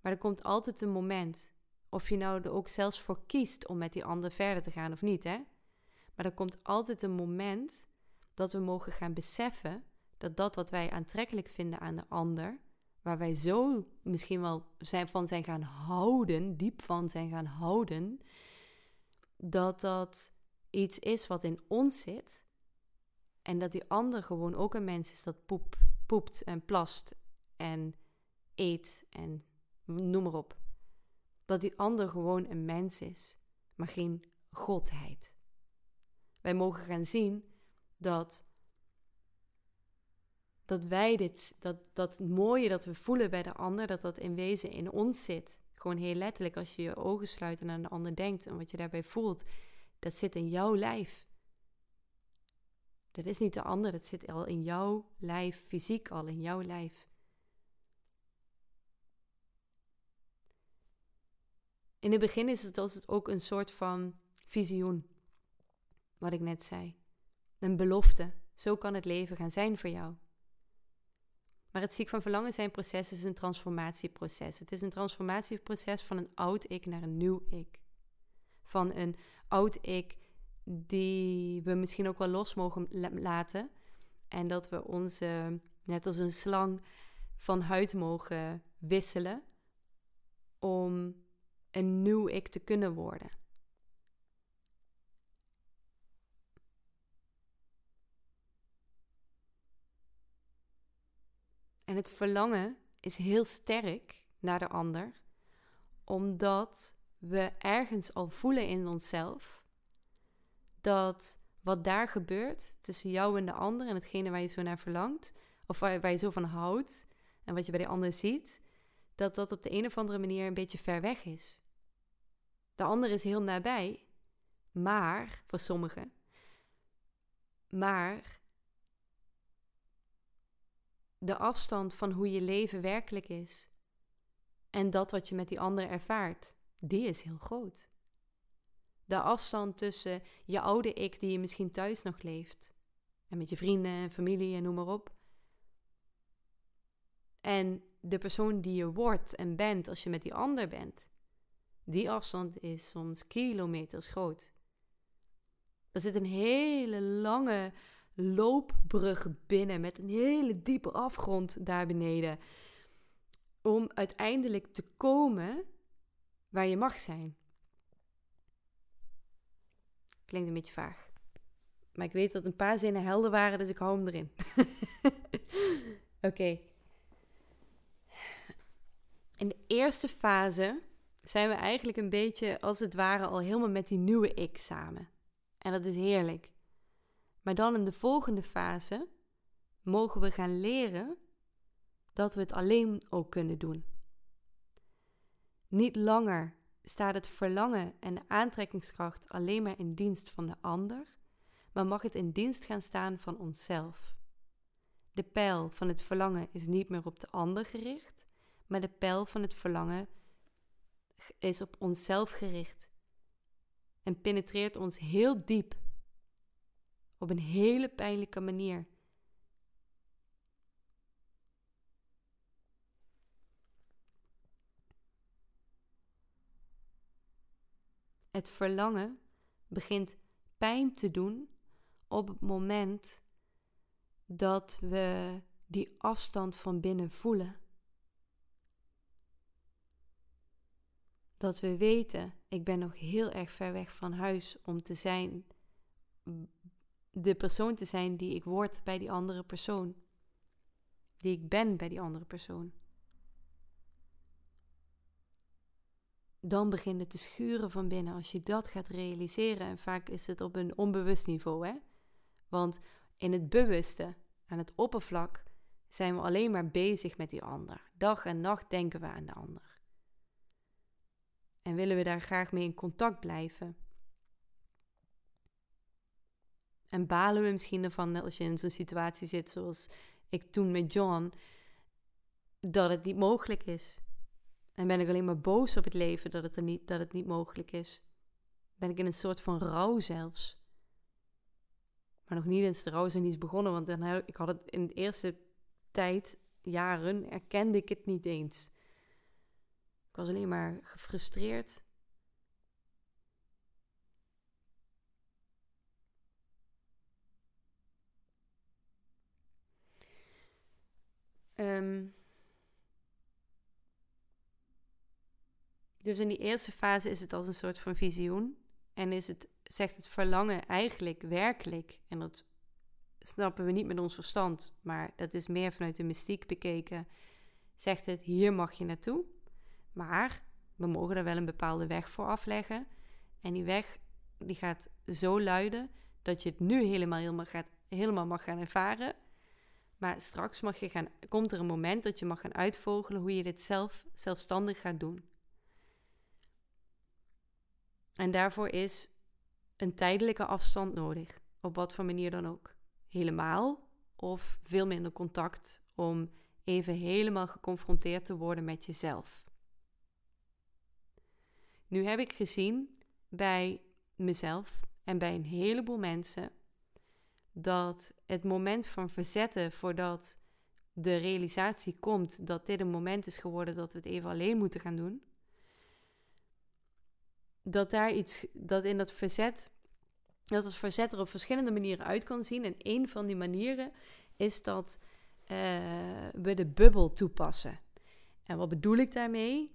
Maar er komt altijd een moment, of je nou er ook zelfs voor kiest om met die ander verder te gaan of niet, hè? Maar er komt altijd een moment dat we mogen gaan beseffen dat dat wat wij aantrekkelijk vinden aan de ander, waar wij zo misschien wel zijn, van zijn gaan houden, diep van zijn gaan houden, dat dat iets is wat in ons zit. En dat die ander gewoon ook een mens is dat poep, poept en plast en eet en noem maar op. Dat die ander gewoon een mens is, maar geen godheid. Wij mogen gaan zien dat, dat wij dit, dat, dat mooie dat we voelen bij de ander, dat dat in wezen in ons zit. Gewoon heel letterlijk, als je je ogen sluit en aan de ander denkt en wat je daarbij voelt, dat zit in jouw lijf. Dat is niet de ander, dat zit al in jouw lijf, fysiek al in jouw lijf. In het begin is het ook een soort van visioen, wat ik net zei. Een belofte. Zo kan het leven gaan zijn voor jou. Maar het ziek van verlangen zijn proces is een transformatieproces. Het is een transformatieproces van een oud ik naar een nieuw ik. Van een oud ik die we misschien ook wel los mogen laten. En dat we onze, net als een slang, van huid mogen wisselen om een nieuw ik te kunnen worden. En het verlangen is heel sterk naar de ander, omdat we ergens al voelen in onszelf dat wat daar gebeurt tussen jou en de ander en hetgene waar je zo naar verlangt, of waar, je zo van houdt en wat je bij de ander ziet, dat dat op de een of andere manier een beetje ver weg is. De ander is heel nabij, maar voor sommigen, maar de afstand van hoe je leven werkelijk is en dat wat je met die ander ervaart, die is heel groot. De afstand tussen je oude ik die je misschien thuis nog leeft en met je vrienden en familie en noem maar op, en de persoon die je wordt en bent als je met die ander bent, die afstand is soms kilometers groot. Er zit een hele lange loopbrug binnen met een hele diepe afgrond daar beneden. Om uiteindelijk te komen waar je mag zijn. Klinkt een beetje vaag. Maar ik weet dat een paar zinnen helder waren, dus ik hou hem erin. Oké. In de eerste fase zijn we eigenlijk een beetje als het ware al helemaal met die nieuwe ik samen. En dat is heerlijk. Maar dan in de volgende fase mogen we gaan leren dat we het alleen ook kunnen doen. Niet langer staat het verlangen en de aantrekkingskracht alleen maar in dienst van de ander, maar mag het in dienst gaan staan van onszelf. De pijl van het verlangen is niet meer op de ander gericht, maar de pijl van het verlangen is op onszelf gericht en penetreert ons heel diep op een hele pijnlijke manier. Het verlangen begint pijn te doen op het moment dat we die afstand van binnen voelen. Dat we weten, ik ben nog heel erg ver weg van huis om te zijn de persoon te zijn die ik word bij die andere persoon. Die ik ben bij die andere persoon. Dan begint het te schuren van binnen als je dat gaat realiseren. En vaak is het op een onbewust niveau, hè? Want in het bewuste, aan het oppervlak, zijn we alleen maar bezig met die ander. Dag en nacht denken we aan de ander. En willen we daar graag mee in contact blijven. En balen we misschien ervan als je in zo'n situatie zit zoals ik toen met John, dat het niet mogelijk is. En ben ik alleen maar boos op het leven dat het, er niet, dat het niet mogelijk is. Ben ik in een soort van rouw zelfs. Maar nog niet eens de rouw zijn niet begonnen, want dan, ik had het in de eerste tijd, jaren, erkende ik het niet eens. Ik was alleen maar gefrustreerd. Um, Dus in die eerste fase is het als een soort van visioen. En is het, zegt het verlangen eigenlijk werkelijk, en dat snappen we niet met ons verstand, maar dat is meer vanuit de mystiek bekeken, zegt het hier mag je naartoe. Maar we mogen er wel een bepaalde weg voor afleggen. En die weg die gaat zo luiden dat je het nu helemaal, helemaal, gaat, helemaal mag gaan ervaren. Maar straks mag je gaan, komt er een moment dat je mag gaan uitvogelen hoe je dit zelf zelfstandig gaat doen. En daarvoor is een tijdelijke afstand nodig, op wat voor manier dan ook. Helemaal of veel minder contact om even helemaal geconfronteerd te worden met jezelf. Nu heb ik gezien bij mezelf en bij een heleboel mensen dat het moment van verzetten voordat de realisatie komt dat dit een moment is geworden dat we het even alleen moeten gaan doen, dat daar iets, dat in dat verzet, dat het verzet er op verschillende manieren uit kan zien. En een van die manieren is dat uh, we de bubbel toepassen. En wat bedoel ik daarmee?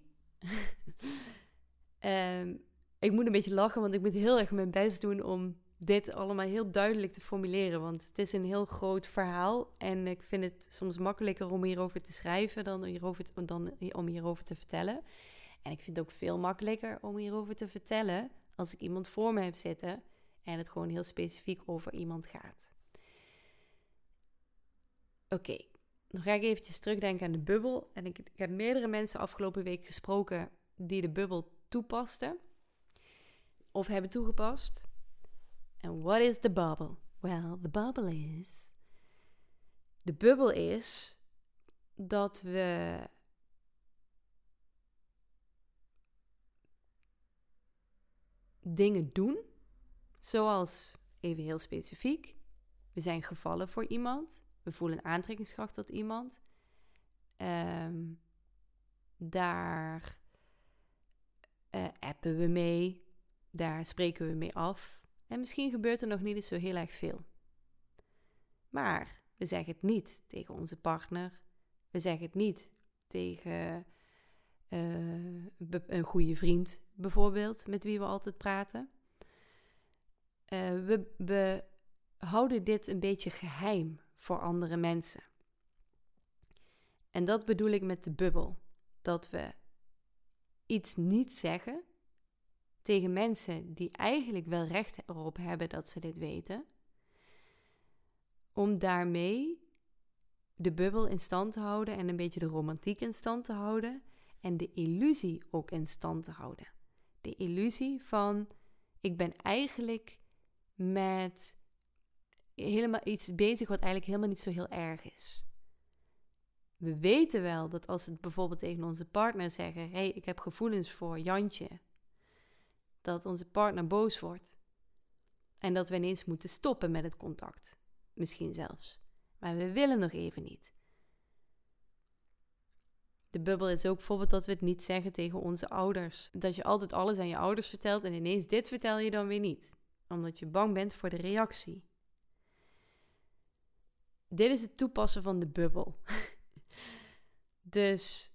um, ik moet een beetje lachen, want ik moet heel erg mijn best doen om dit allemaal heel duidelijk te formuleren. Want het is een heel groot verhaal. En ik vind het soms makkelijker om hierover te schrijven dan, hierover dan om hierover te vertellen. En ik vind het ook veel makkelijker om hierover te vertellen als ik iemand voor me heb zitten en het gewoon heel specifiek over iemand gaat. Oké, dan ga ik eventjes terugdenken aan de bubbel. En ik, ik heb meerdere mensen afgelopen week gesproken die de bubbel toepasten of hebben toegepast. En what is the bubble? Well, the bubble is. De bubbel is dat we dingen doen, zoals even heel specifiek, we zijn gevallen voor iemand, we voelen aantrekkingskracht tot iemand, ehm, daar uh, appen we mee, daar spreken we mee af en misschien gebeurt er nog niet eens zo heel erg veel. Maar we zeggen het niet tegen onze partner, we zeggen het niet tegen een goede vriend bijvoorbeeld, met wie we altijd praten. Uh, we, we houden dit een beetje geheim voor andere mensen. En dat bedoel ik met de bubbel. Dat we iets niet zeggen tegen mensen die eigenlijk wel recht erop hebben dat ze dit weten. Om daarmee de bubbel in stand te houden en een beetje de romantiek in stand te houden en de illusie ook in stand te houden. De illusie van ik ben eigenlijk met helemaal iets bezig wat eigenlijk helemaal niet zo heel erg is. We weten wel dat als we bijvoorbeeld tegen onze partner zeggen: hey, ik heb gevoelens voor Jantje, dat onze partner boos wordt. En dat we ineens moeten stoppen met het contact. Misschien zelfs. Maar we willen nog even niet. De bubbel is ook bijvoorbeeld dat we het niet zeggen tegen onze ouders. Dat je altijd alles aan je ouders vertelt en ineens dit vertel je dan weer niet. Omdat je bang bent voor de reactie. Dit is het toepassen van de bubbel. dus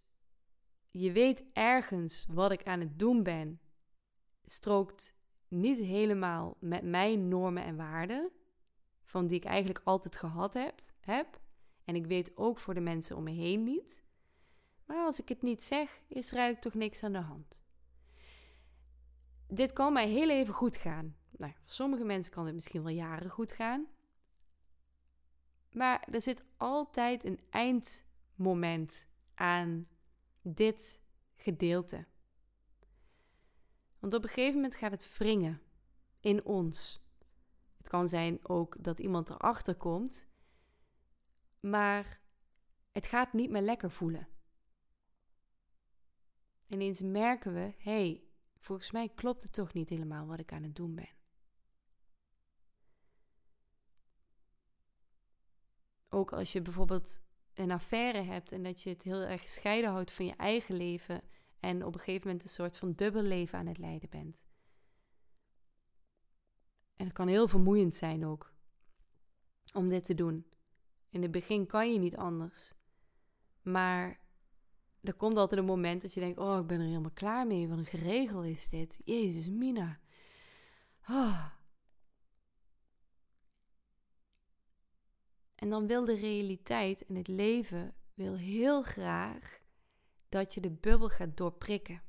je weet ergens wat ik aan het doen ben, strookt niet helemaal met mijn normen en waarden, van die ik eigenlijk altijd gehad heb. heb. En ik weet ook voor de mensen om me heen niet. Maar als ik het niet zeg, is er eigenlijk toch niks aan de hand. dit kan mij heel even goed gaan. Nou, voor sommige mensen kan het misschien wel jaren goed gaan. Maar er zit altijd een eindmoment aan dit gedeelte. Want op een gegeven moment gaat het wringen in ons. Het kan zijn ook dat iemand erachter komt, maar het gaat niet meer lekker voelen. Ineens merken we: hé, hey, volgens mij klopt het toch niet helemaal wat ik aan het doen ben. Ook als je bijvoorbeeld een affaire hebt en dat je het heel erg gescheiden houdt van je eigen leven en op een gegeven moment een soort van dubbel leven aan het leiden bent. En het kan heel vermoeiend zijn ook om dit te doen. In het begin kan je niet anders. Maar er komt altijd een moment dat je denkt: Oh, ik ben er helemaal klaar mee. Wat een geregel is dit. Jezus, Mina. Oh. En dan wil de realiteit en het leven wil heel graag dat je de bubbel gaat doorprikken.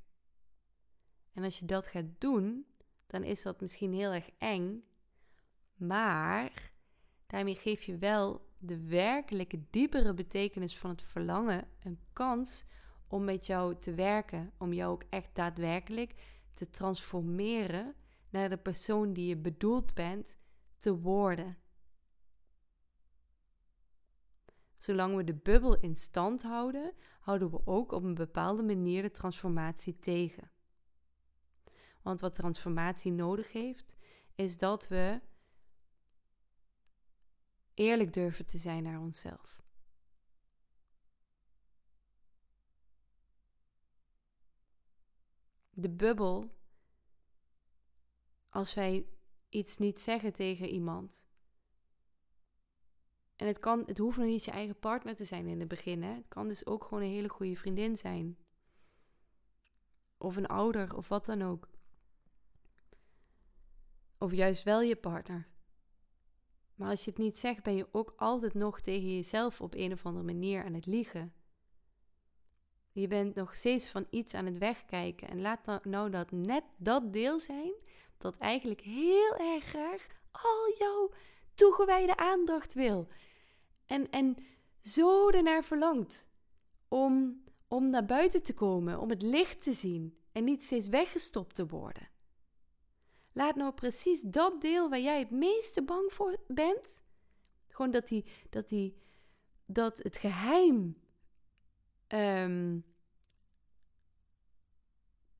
En als je dat gaat doen, dan is dat misschien heel erg eng. Maar daarmee geef je wel de werkelijke diepere betekenis van het verlangen een kans om met jou te werken, om jou ook echt daadwerkelijk te transformeren naar de persoon die je bedoeld bent te worden. Zolang we de bubbel in stand houden, houden we ook op een bepaalde manier de transformatie tegen. Want wat transformatie nodig heeft, is dat we eerlijk durven te zijn naar onszelf. De bubbel, als wij iets niet zeggen tegen iemand. En het, kan, het hoeft nog niet je eigen partner te zijn in het begin. Het kan dus ook gewoon een hele goede vriendin zijn. Of een ouder, of wat dan ook. Of juist wel je partner. Maar als je het niet zegt, ben je ook altijd nog tegen jezelf op een of andere manier aan het liegen. Je bent nog steeds van iets aan het wegkijken. En laat nou dat net dat deel zijn dat eigenlijk heel erg graag al jouw toegewijde aandacht wil. En, en zo ernaar verlangt om, om naar buiten te komen, om het licht te zien en niet steeds weggestopt te worden. Laat nou precies dat deel waar jij het meeste bang voor bent, gewoon dat, die, dat, die, dat het geheim um,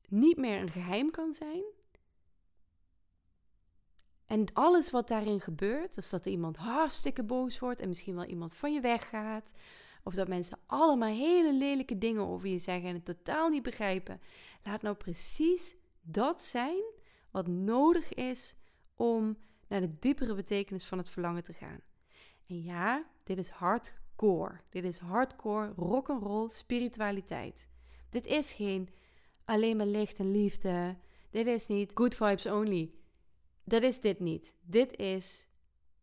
niet meer een geheim kan zijn. En alles wat daarin gebeurt, dus dat iemand hartstikke boos wordt en misschien wel iemand van je weggaat, of dat mensen allemaal hele lelijke dingen over je zeggen en het totaal niet begrijpen, laat nou precies dat zijn wat nodig is om naar de diepere betekenis van het verlangen te gaan. En ja, dit is hardcore. Dit is hardcore rock'n'roll spiritualiteit. Dit is geen alleen maar licht en liefde. Dit is niet good vibes only. Dat is dit niet. Dit is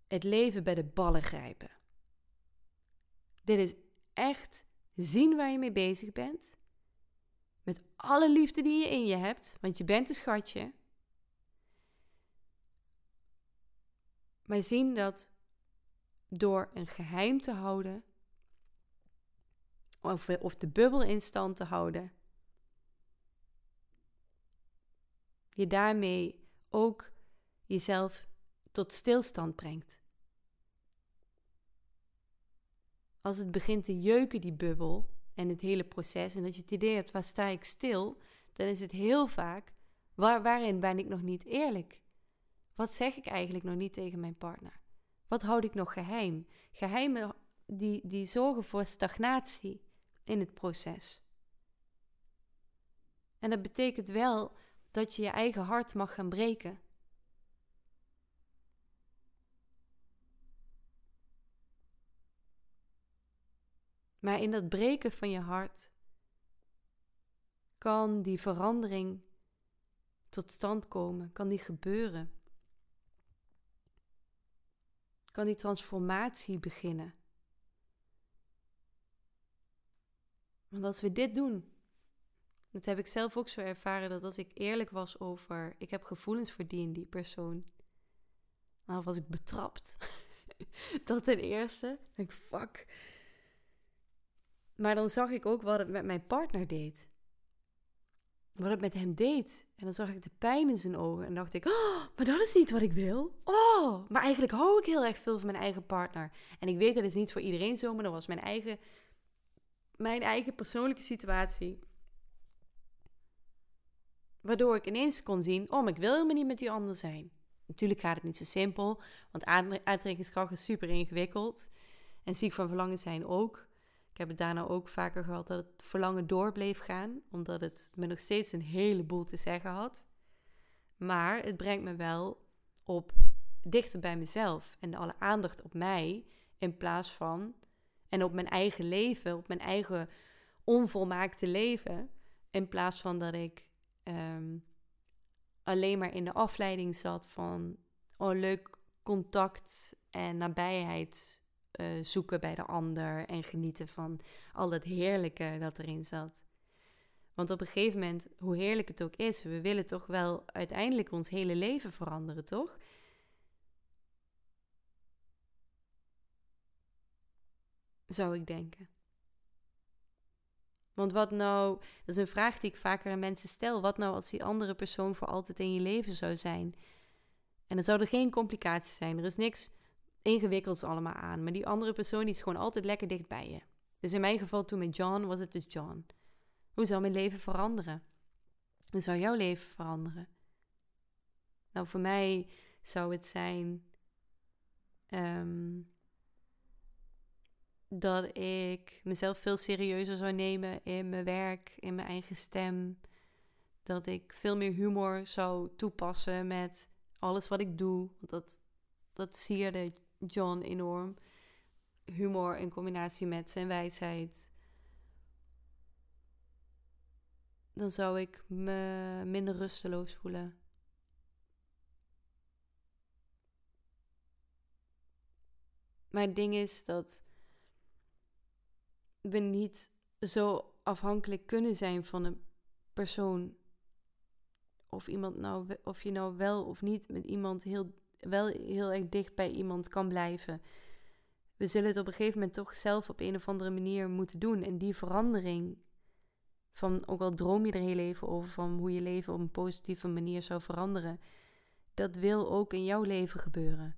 het leven bij de ballen grijpen. Dit is echt zien waar je mee bezig bent. Met alle liefde die je in je hebt, want je bent een schatje. Maar zien dat door een geheim te houden, of, of de bubbel in stand te houden, je daarmee ook jezelf tot stilstand brengt. Als het begint te jeuken, die bubbel en het hele proces, en dat je het idee hebt, waar sta ik stil, dan is het heel vaak, waar, waarin ben ik nog niet eerlijk? Wat zeg ik eigenlijk nog niet tegen mijn partner? Wat houd ik nog geheim? Geheimen die, die zorgen voor stagnatie in het proces. En dat betekent wel dat je je eigen hart mag gaan breken. Maar in dat breken van je hart kan die verandering tot stand komen, kan die gebeuren. Kan die transformatie beginnen. Want als we dit doen, Dat heb ik zelf ook zo ervaren dat als ik eerlijk was over, ik heb gevoelens voor die en die persoon, nou was ik betrapt. dat ten eerste. Ik fuck. Maar dan zag ik ook wat het met mijn partner deed. Wat het met hem deed. En dan zag ik de pijn in zijn ogen. En dacht ik, oh, maar dat is niet wat ik wil. Oh, maar eigenlijk hou ik heel erg veel van mijn eigen partner. En ik weet dat is niet voor iedereen zo, maar dat was mijn eigen, mijn eigen persoonlijke situatie. Waardoor ik ineens kon zien, oh, ik wil helemaal niet met die ander zijn. Natuurlijk gaat het niet zo simpel, want aantrekkingskracht is super ingewikkeld. En ziek van verlangen zijn ook. Ik heb het daarna ook vaker gehad dat het verlangen door bleef gaan, omdat het me nog steeds een heleboel te zeggen had. Maar het brengt me wel op dichter bij mezelf en alle aandacht op mij in plaats van en op mijn eigen leven, op mijn eigen onvolmaakte leven, in plaats van dat ik ehm, alleen maar in de afleiding zat van oh leuk contact en nabijheid uh, zoeken bij de ander en genieten van al dat heerlijke dat erin zat. Want op een gegeven moment, hoe heerlijk het ook is, we willen toch wel uiteindelijk ons hele leven veranderen, toch? Zou ik denken. Want wat nou, dat is een vraag die ik vaker aan mensen stel. Wat nou als die andere persoon voor altijd in je leven zou zijn? En dan zou er geen complicaties zijn. Er is niks ingewikkelds allemaal aan. Maar die andere persoon die is gewoon altijd lekker dicht bij je. Dus in mijn geval toen met John was het dus John. Hoe zou mijn leven veranderen? Hoe zou jouw leven veranderen? Nou, voor mij zou het zijn ehm, dat ik mezelf veel serieuzer zou nemen in mijn werk, in mijn eigen stem. Dat ik veel meer humor zou toepassen met alles wat ik doe. Want dat, dat sierde John enorm. Humor in combinatie met zijn wijsheid. Dan zou ik me minder rusteloos voelen. Maar het ding is dat we niet zo afhankelijk kunnen zijn van een persoon. Of iemand nou, of je nou wel of niet met iemand heel wel heel erg dicht bij iemand kan blijven. We zullen het op een gegeven moment toch zelf op een of andere manier moeten doen. En die verandering van, ook al droom je er heel even over van hoe je leven op een positieve manier zou veranderen, dat wil ook in jouw leven gebeuren.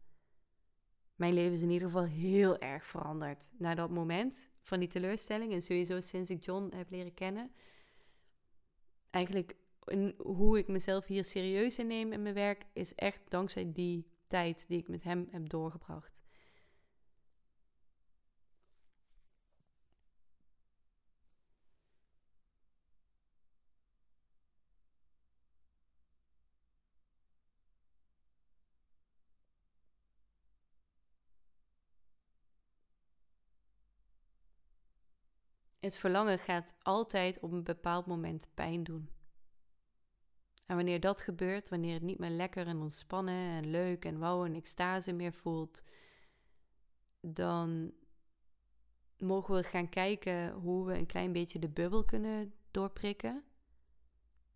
Mijn leven is in ieder geval heel erg veranderd na dat moment van die teleurstelling. En sowieso sinds ik John heb leren kennen. Eigenlijk hoe ik mezelf hier serieus in neem in mijn werk, is echt dankzij die tijd die ik met hem heb doorgebracht. Het verlangen gaat altijd op een bepaald moment pijn doen. En wanneer dat gebeurt, wanneer het niet meer lekker en ontspannen en leuk en wauw en extase meer voelt, dan mogen we gaan kijken hoe we een klein beetje de bubbel kunnen doorprikken.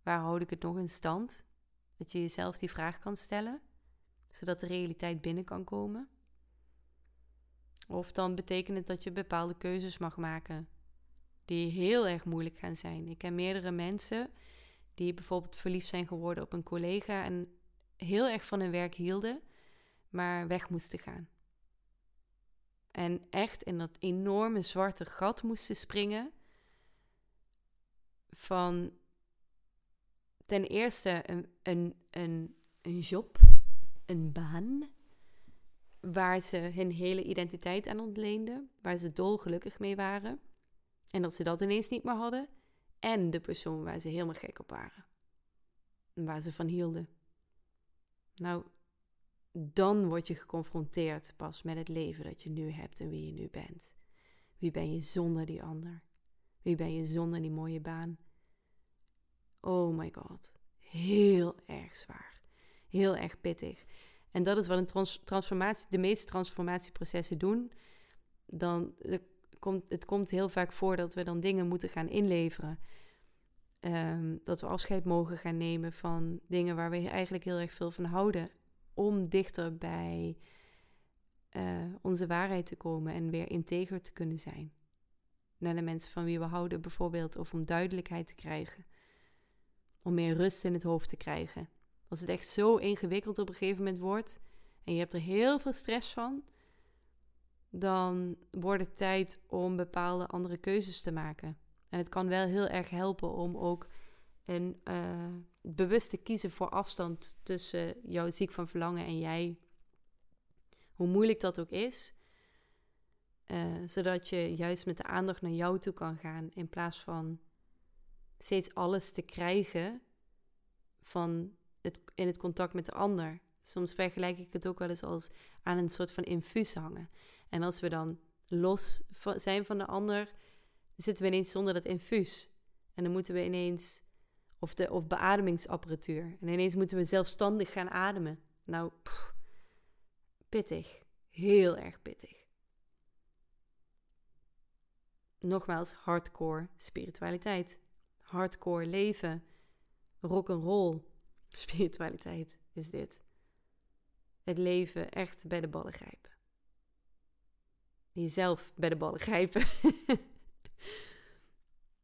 Waar houd ik het nog in stand? Dat je jezelf die vraag kan stellen, zodat de realiteit binnen kan komen. Of dan betekent het dat je bepaalde keuzes mag maken die heel erg moeilijk gaan zijn. Ik ken meerdere mensen die bijvoorbeeld verliefd zijn geworden op een collega en heel erg van hun werk hielden, maar weg moesten gaan. En echt in dat enorme zwarte gat moesten springen van ten eerste een, een, een, een job, een baan, waar ze hun hele identiteit aan ontleenden, waar ze dolgelukkig mee waren. En dat ze dat ineens niet meer hadden en de persoon waar ze helemaal gek op waren. En waar ze van hielden. Nou, dan word je geconfronteerd pas met het leven dat je nu hebt en wie je nu bent. Wie ben je zonder die ander? Wie ben je zonder die mooie baan? Oh my god. Heel erg zwaar. Heel erg pittig. En dat is wat een transformatie, de meeste transformatieprocessen doen. Dan komt, het komt heel vaak voor dat we dan dingen moeten gaan inleveren. Ehm, dat we afscheid mogen gaan nemen van dingen waar we eigenlijk heel erg veel van houden. Om dichter bij uh, onze waarheid te komen en weer integer te kunnen zijn. Naar de mensen van wie we houden bijvoorbeeld, of om duidelijkheid te krijgen. Om meer rust in het hoofd te krijgen. Als het echt zo ingewikkeld op een gegeven moment wordt en je hebt er heel veel stress van, dan wordt het tijd om bepaalde andere keuzes te maken. En het kan wel heel erg helpen om ook een uh, bewust te kiezen voor afstand tussen jouw ziek van verlangen en jij hoe moeilijk dat ook is. Uh, zodat je juist met de aandacht naar jou toe kan gaan in plaats van steeds alles te krijgen van het, in het contact met de ander. Soms vergelijk ik het ook wel eens als aan een soort van infuus hangen. En als we dan los zijn van de ander, zitten we ineens zonder dat infuus. En dan moeten we ineens, of, de, of beademingsapparatuur. En ineens moeten we zelfstandig gaan ademen. Nou, pittig. Heel erg pittig. Nogmaals, hardcore spiritualiteit. Hardcore leven. Rock and roll spiritualiteit is dit. Het leven echt bij de ballen grijpen. Jezelf bij de ballen grijpen.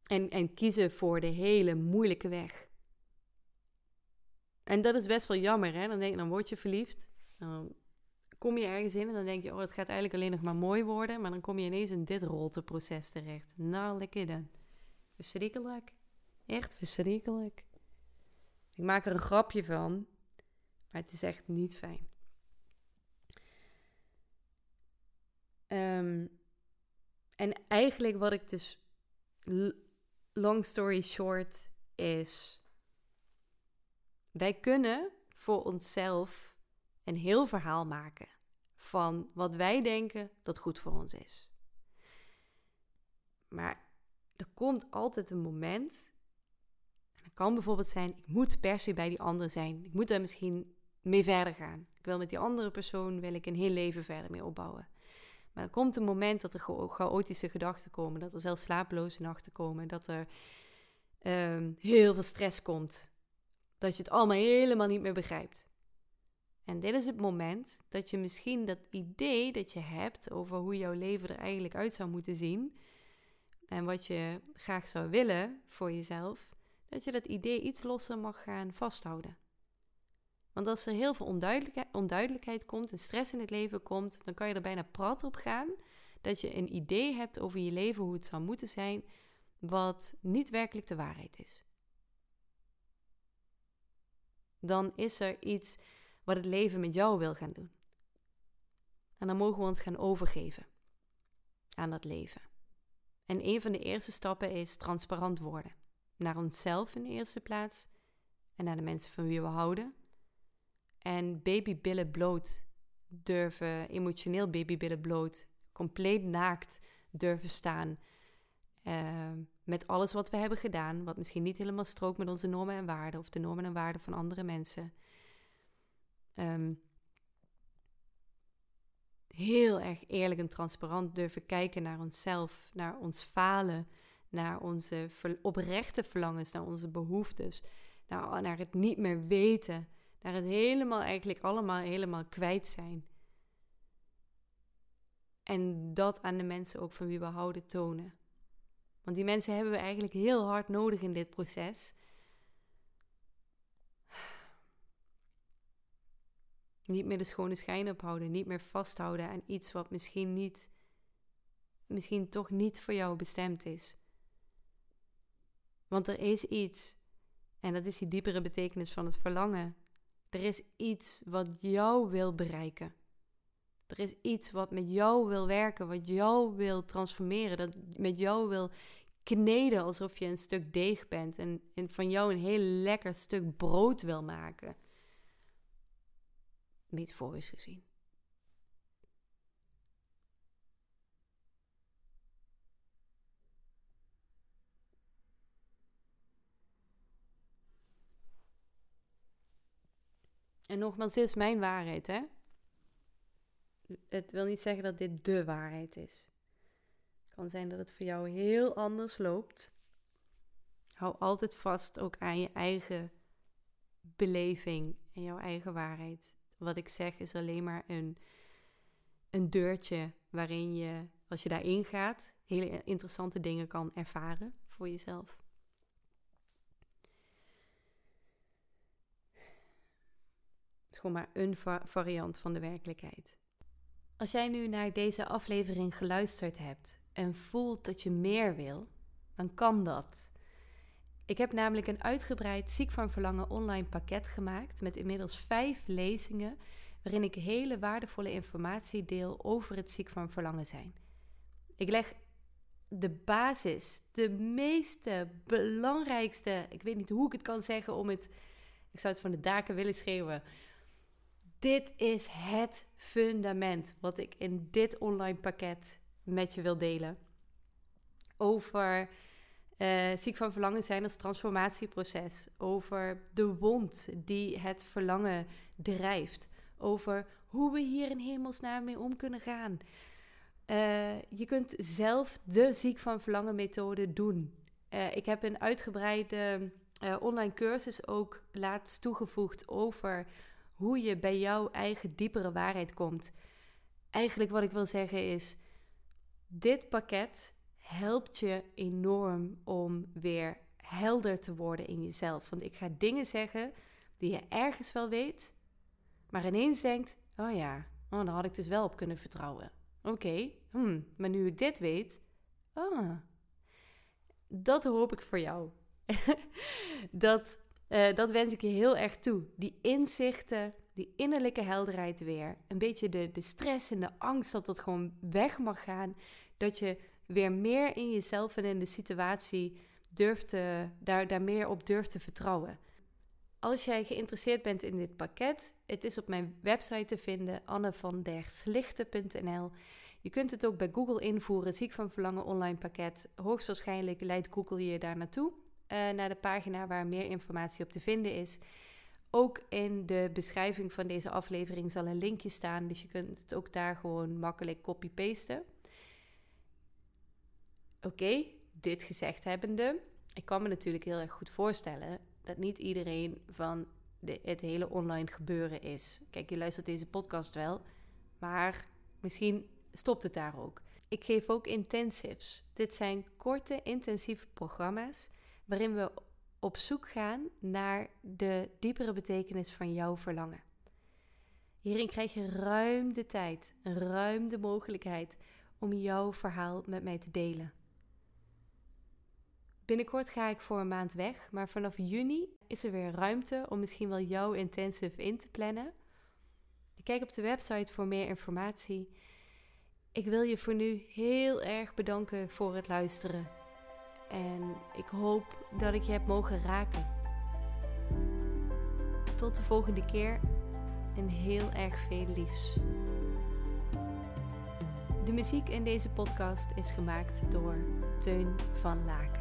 en, en kiezen voor de hele moeilijke weg. En dat is best wel jammer, hè? Dan, denk, dan word je verliefd. Dan kom je ergens in en dan denk je, oh, het gaat eigenlijk alleen nog maar mooi worden. Maar dan kom je ineens in dit rolteproces terecht. Nou, lekker dan. Verschrikkelijk. Echt verschrikkelijk. Ik maak er een grapje van, maar het is echt niet fijn. Um, en eigenlijk wat ik dus, long story short, is: wij kunnen voor onszelf een heel verhaal maken van wat wij denken dat goed voor ons is. Maar er komt altijd een moment, en dat kan bijvoorbeeld zijn, ik moet per se bij die andere zijn. Ik moet daar misschien mee verder gaan. Ik wil met die andere persoon, wil ik een heel leven verder mee opbouwen. Maar er komt een moment dat er chaotische gedachten komen, dat er zelfs slapeloze nachten komen, dat er um, heel veel stress komt, dat je het allemaal helemaal niet meer begrijpt. En dit is het moment dat je misschien dat idee dat je hebt over hoe jouw leven er eigenlijk uit zou moeten zien en wat je graag zou willen voor jezelf, dat je dat idee iets losser mag gaan vasthouden. Want als er heel veel onduidelijkheid, onduidelijkheid komt en stress in het leven komt, dan kan je er bijna prat op gaan dat je een idee hebt over je leven, hoe het zou moeten zijn, wat niet werkelijk de waarheid is. Dan is er iets wat het leven met jou wil gaan doen. En dan mogen we ons gaan overgeven aan dat leven. En een van de eerste stappen is transparant worden. Naar onszelf in de eerste plaats en naar de mensen van wie we houden. En babybillen bloot durven, emotioneel babybillen bloot, compleet naakt durven staan. Uh, met alles wat we hebben gedaan, wat misschien niet helemaal strookt met onze normen en waarden of de normen en waarden van andere mensen. Um, heel erg eerlijk en transparant durven kijken naar onszelf, naar ons falen, naar onze oprechte verlangens, naar onze behoeftes, naar, naar het niet meer weten, naar het helemaal eigenlijk allemaal helemaal kwijt zijn. En dat aan de mensen ook van wie we houden tonen. Want die mensen hebben we eigenlijk heel hard nodig in dit proces. Niet meer de schone schijn ophouden. Niet meer vasthouden aan iets wat misschien niet, misschien toch niet voor jou bestemd is. Want er is iets, en dat is die diepere betekenis van het verlangen. Er is iets wat jou wil bereiken. Er is iets wat met jou wil werken, wat jou wil transformeren, dat met jou wil kneden alsof je een stuk deeg bent en, en van jou een heel lekker stuk brood wil maken metaforisch gezien. En nogmaals, dit is mijn waarheid, hè? Het wil niet zeggen dat dit de waarheid is. Het kan zijn dat het voor jou heel anders loopt. Hou altijd vast ook aan je eigen beleving en jouw eigen waarheid. Wat ik zeg is alleen maar een, een deurtje waarin je, als je daarin gaat, hele interessante dingen kan ervaren voor jezelf. Het is gewoon maar een variant van de werkelijkheid. Als jij nu naar deze aflevering geluisterd hebt en voelt dat je meer wil, dan kan dat. Ik heb namelijk een uitgebreid Ziek van Verlangen online pakket gemaakt met inmiddels vijf lezingen waarin ik hele waardevolle informatie deel over het ziek van verlangen zijn. Ik leg de basis, de meeste, belangrijkste, ik weet niet hoe ik het kan zeggen om het, ik zou het van de daken willen schreeuwen. Dit is het fundament wat ik in dit online pakket met je wil delen. Over uh, ziek van verlangen zijn als transformatieproces. Over de wond die het verlangen drijft. Over hoe we hier in hemelsnaam mee om kunnen gaan. Uh, je kunt zelf de ziek van verlangen methode doen. Uh, ik heb een uitgebreide online cursus ook laatst toegevoegd over hoe je bij jouw eigen diepere waarheid komt. Eigenlijk wat ik wil zeggen is: dit pakket helpt je enorm om weer helder te worden in jezelf. Want ik ga dingen zeggen die je ergens wel weet, maar ineens denkt: oh ja, oh, daar had ik dus wel op kunnen vertrouwen. Oké, hmm, maar nu ik dit weet, oh, dat hoop ik voor jou. dat, uh, dat wens ik je heel erg toe. Die inzichten, die innerlijke helderheid weer. Een beetje de, de stress en de angst dat dat gewoon weg mag gaan. Dat je weer meer in jezelf en in de situatie durft te, daar, daar meer op durft te vertrouwen. Als jij geïnteresseerd bent in dit pakket, het is op mijn website te vinden, annevanderslichten.nl. Je kunt het ook bij Google invoeren, ziek van verlangen online pakket. Hoogstwaarschijnlijk leidt Google je daar naartoe, uh, naar de pagina waar meer informatie op te vinden is. Ook in de beschrijving van deze aflevering zal een linkje staan, dus je kunt het ook daar gewoon makkelijk copy-pasten. Oké, dit gezegd hebbende, ik kan me natuurlijk heel erg goed voorstellen dat niet iedereen van het hele online gebeuren is. Kijk, je luistert deze podcast wel, maar misschien stopt het daar ook. Ik geef ook intensives. Dit zijn korte, intensieve programma's waarin we op zoek gaan naar de diepere betekenis van jouw verlangen. Hierin krijg je ruim de tijd, ruim de mogelijkheid om jouw verhaal met mij te delen. Binnenkort ga ik voor een maand weg, maar vanaf juni is er weer ruimte om misschien wel jouw intensive in te plannen. Kijk op de website voor meer informatie. Ik wil je voor nu heel erg bedanken voor het luisteren. En ik hoop dat ik je heb mogen raken. Tot de volgende keer en heel erg veel liefs. De muziek in deze podcast is gemaakt door Teun van Laken.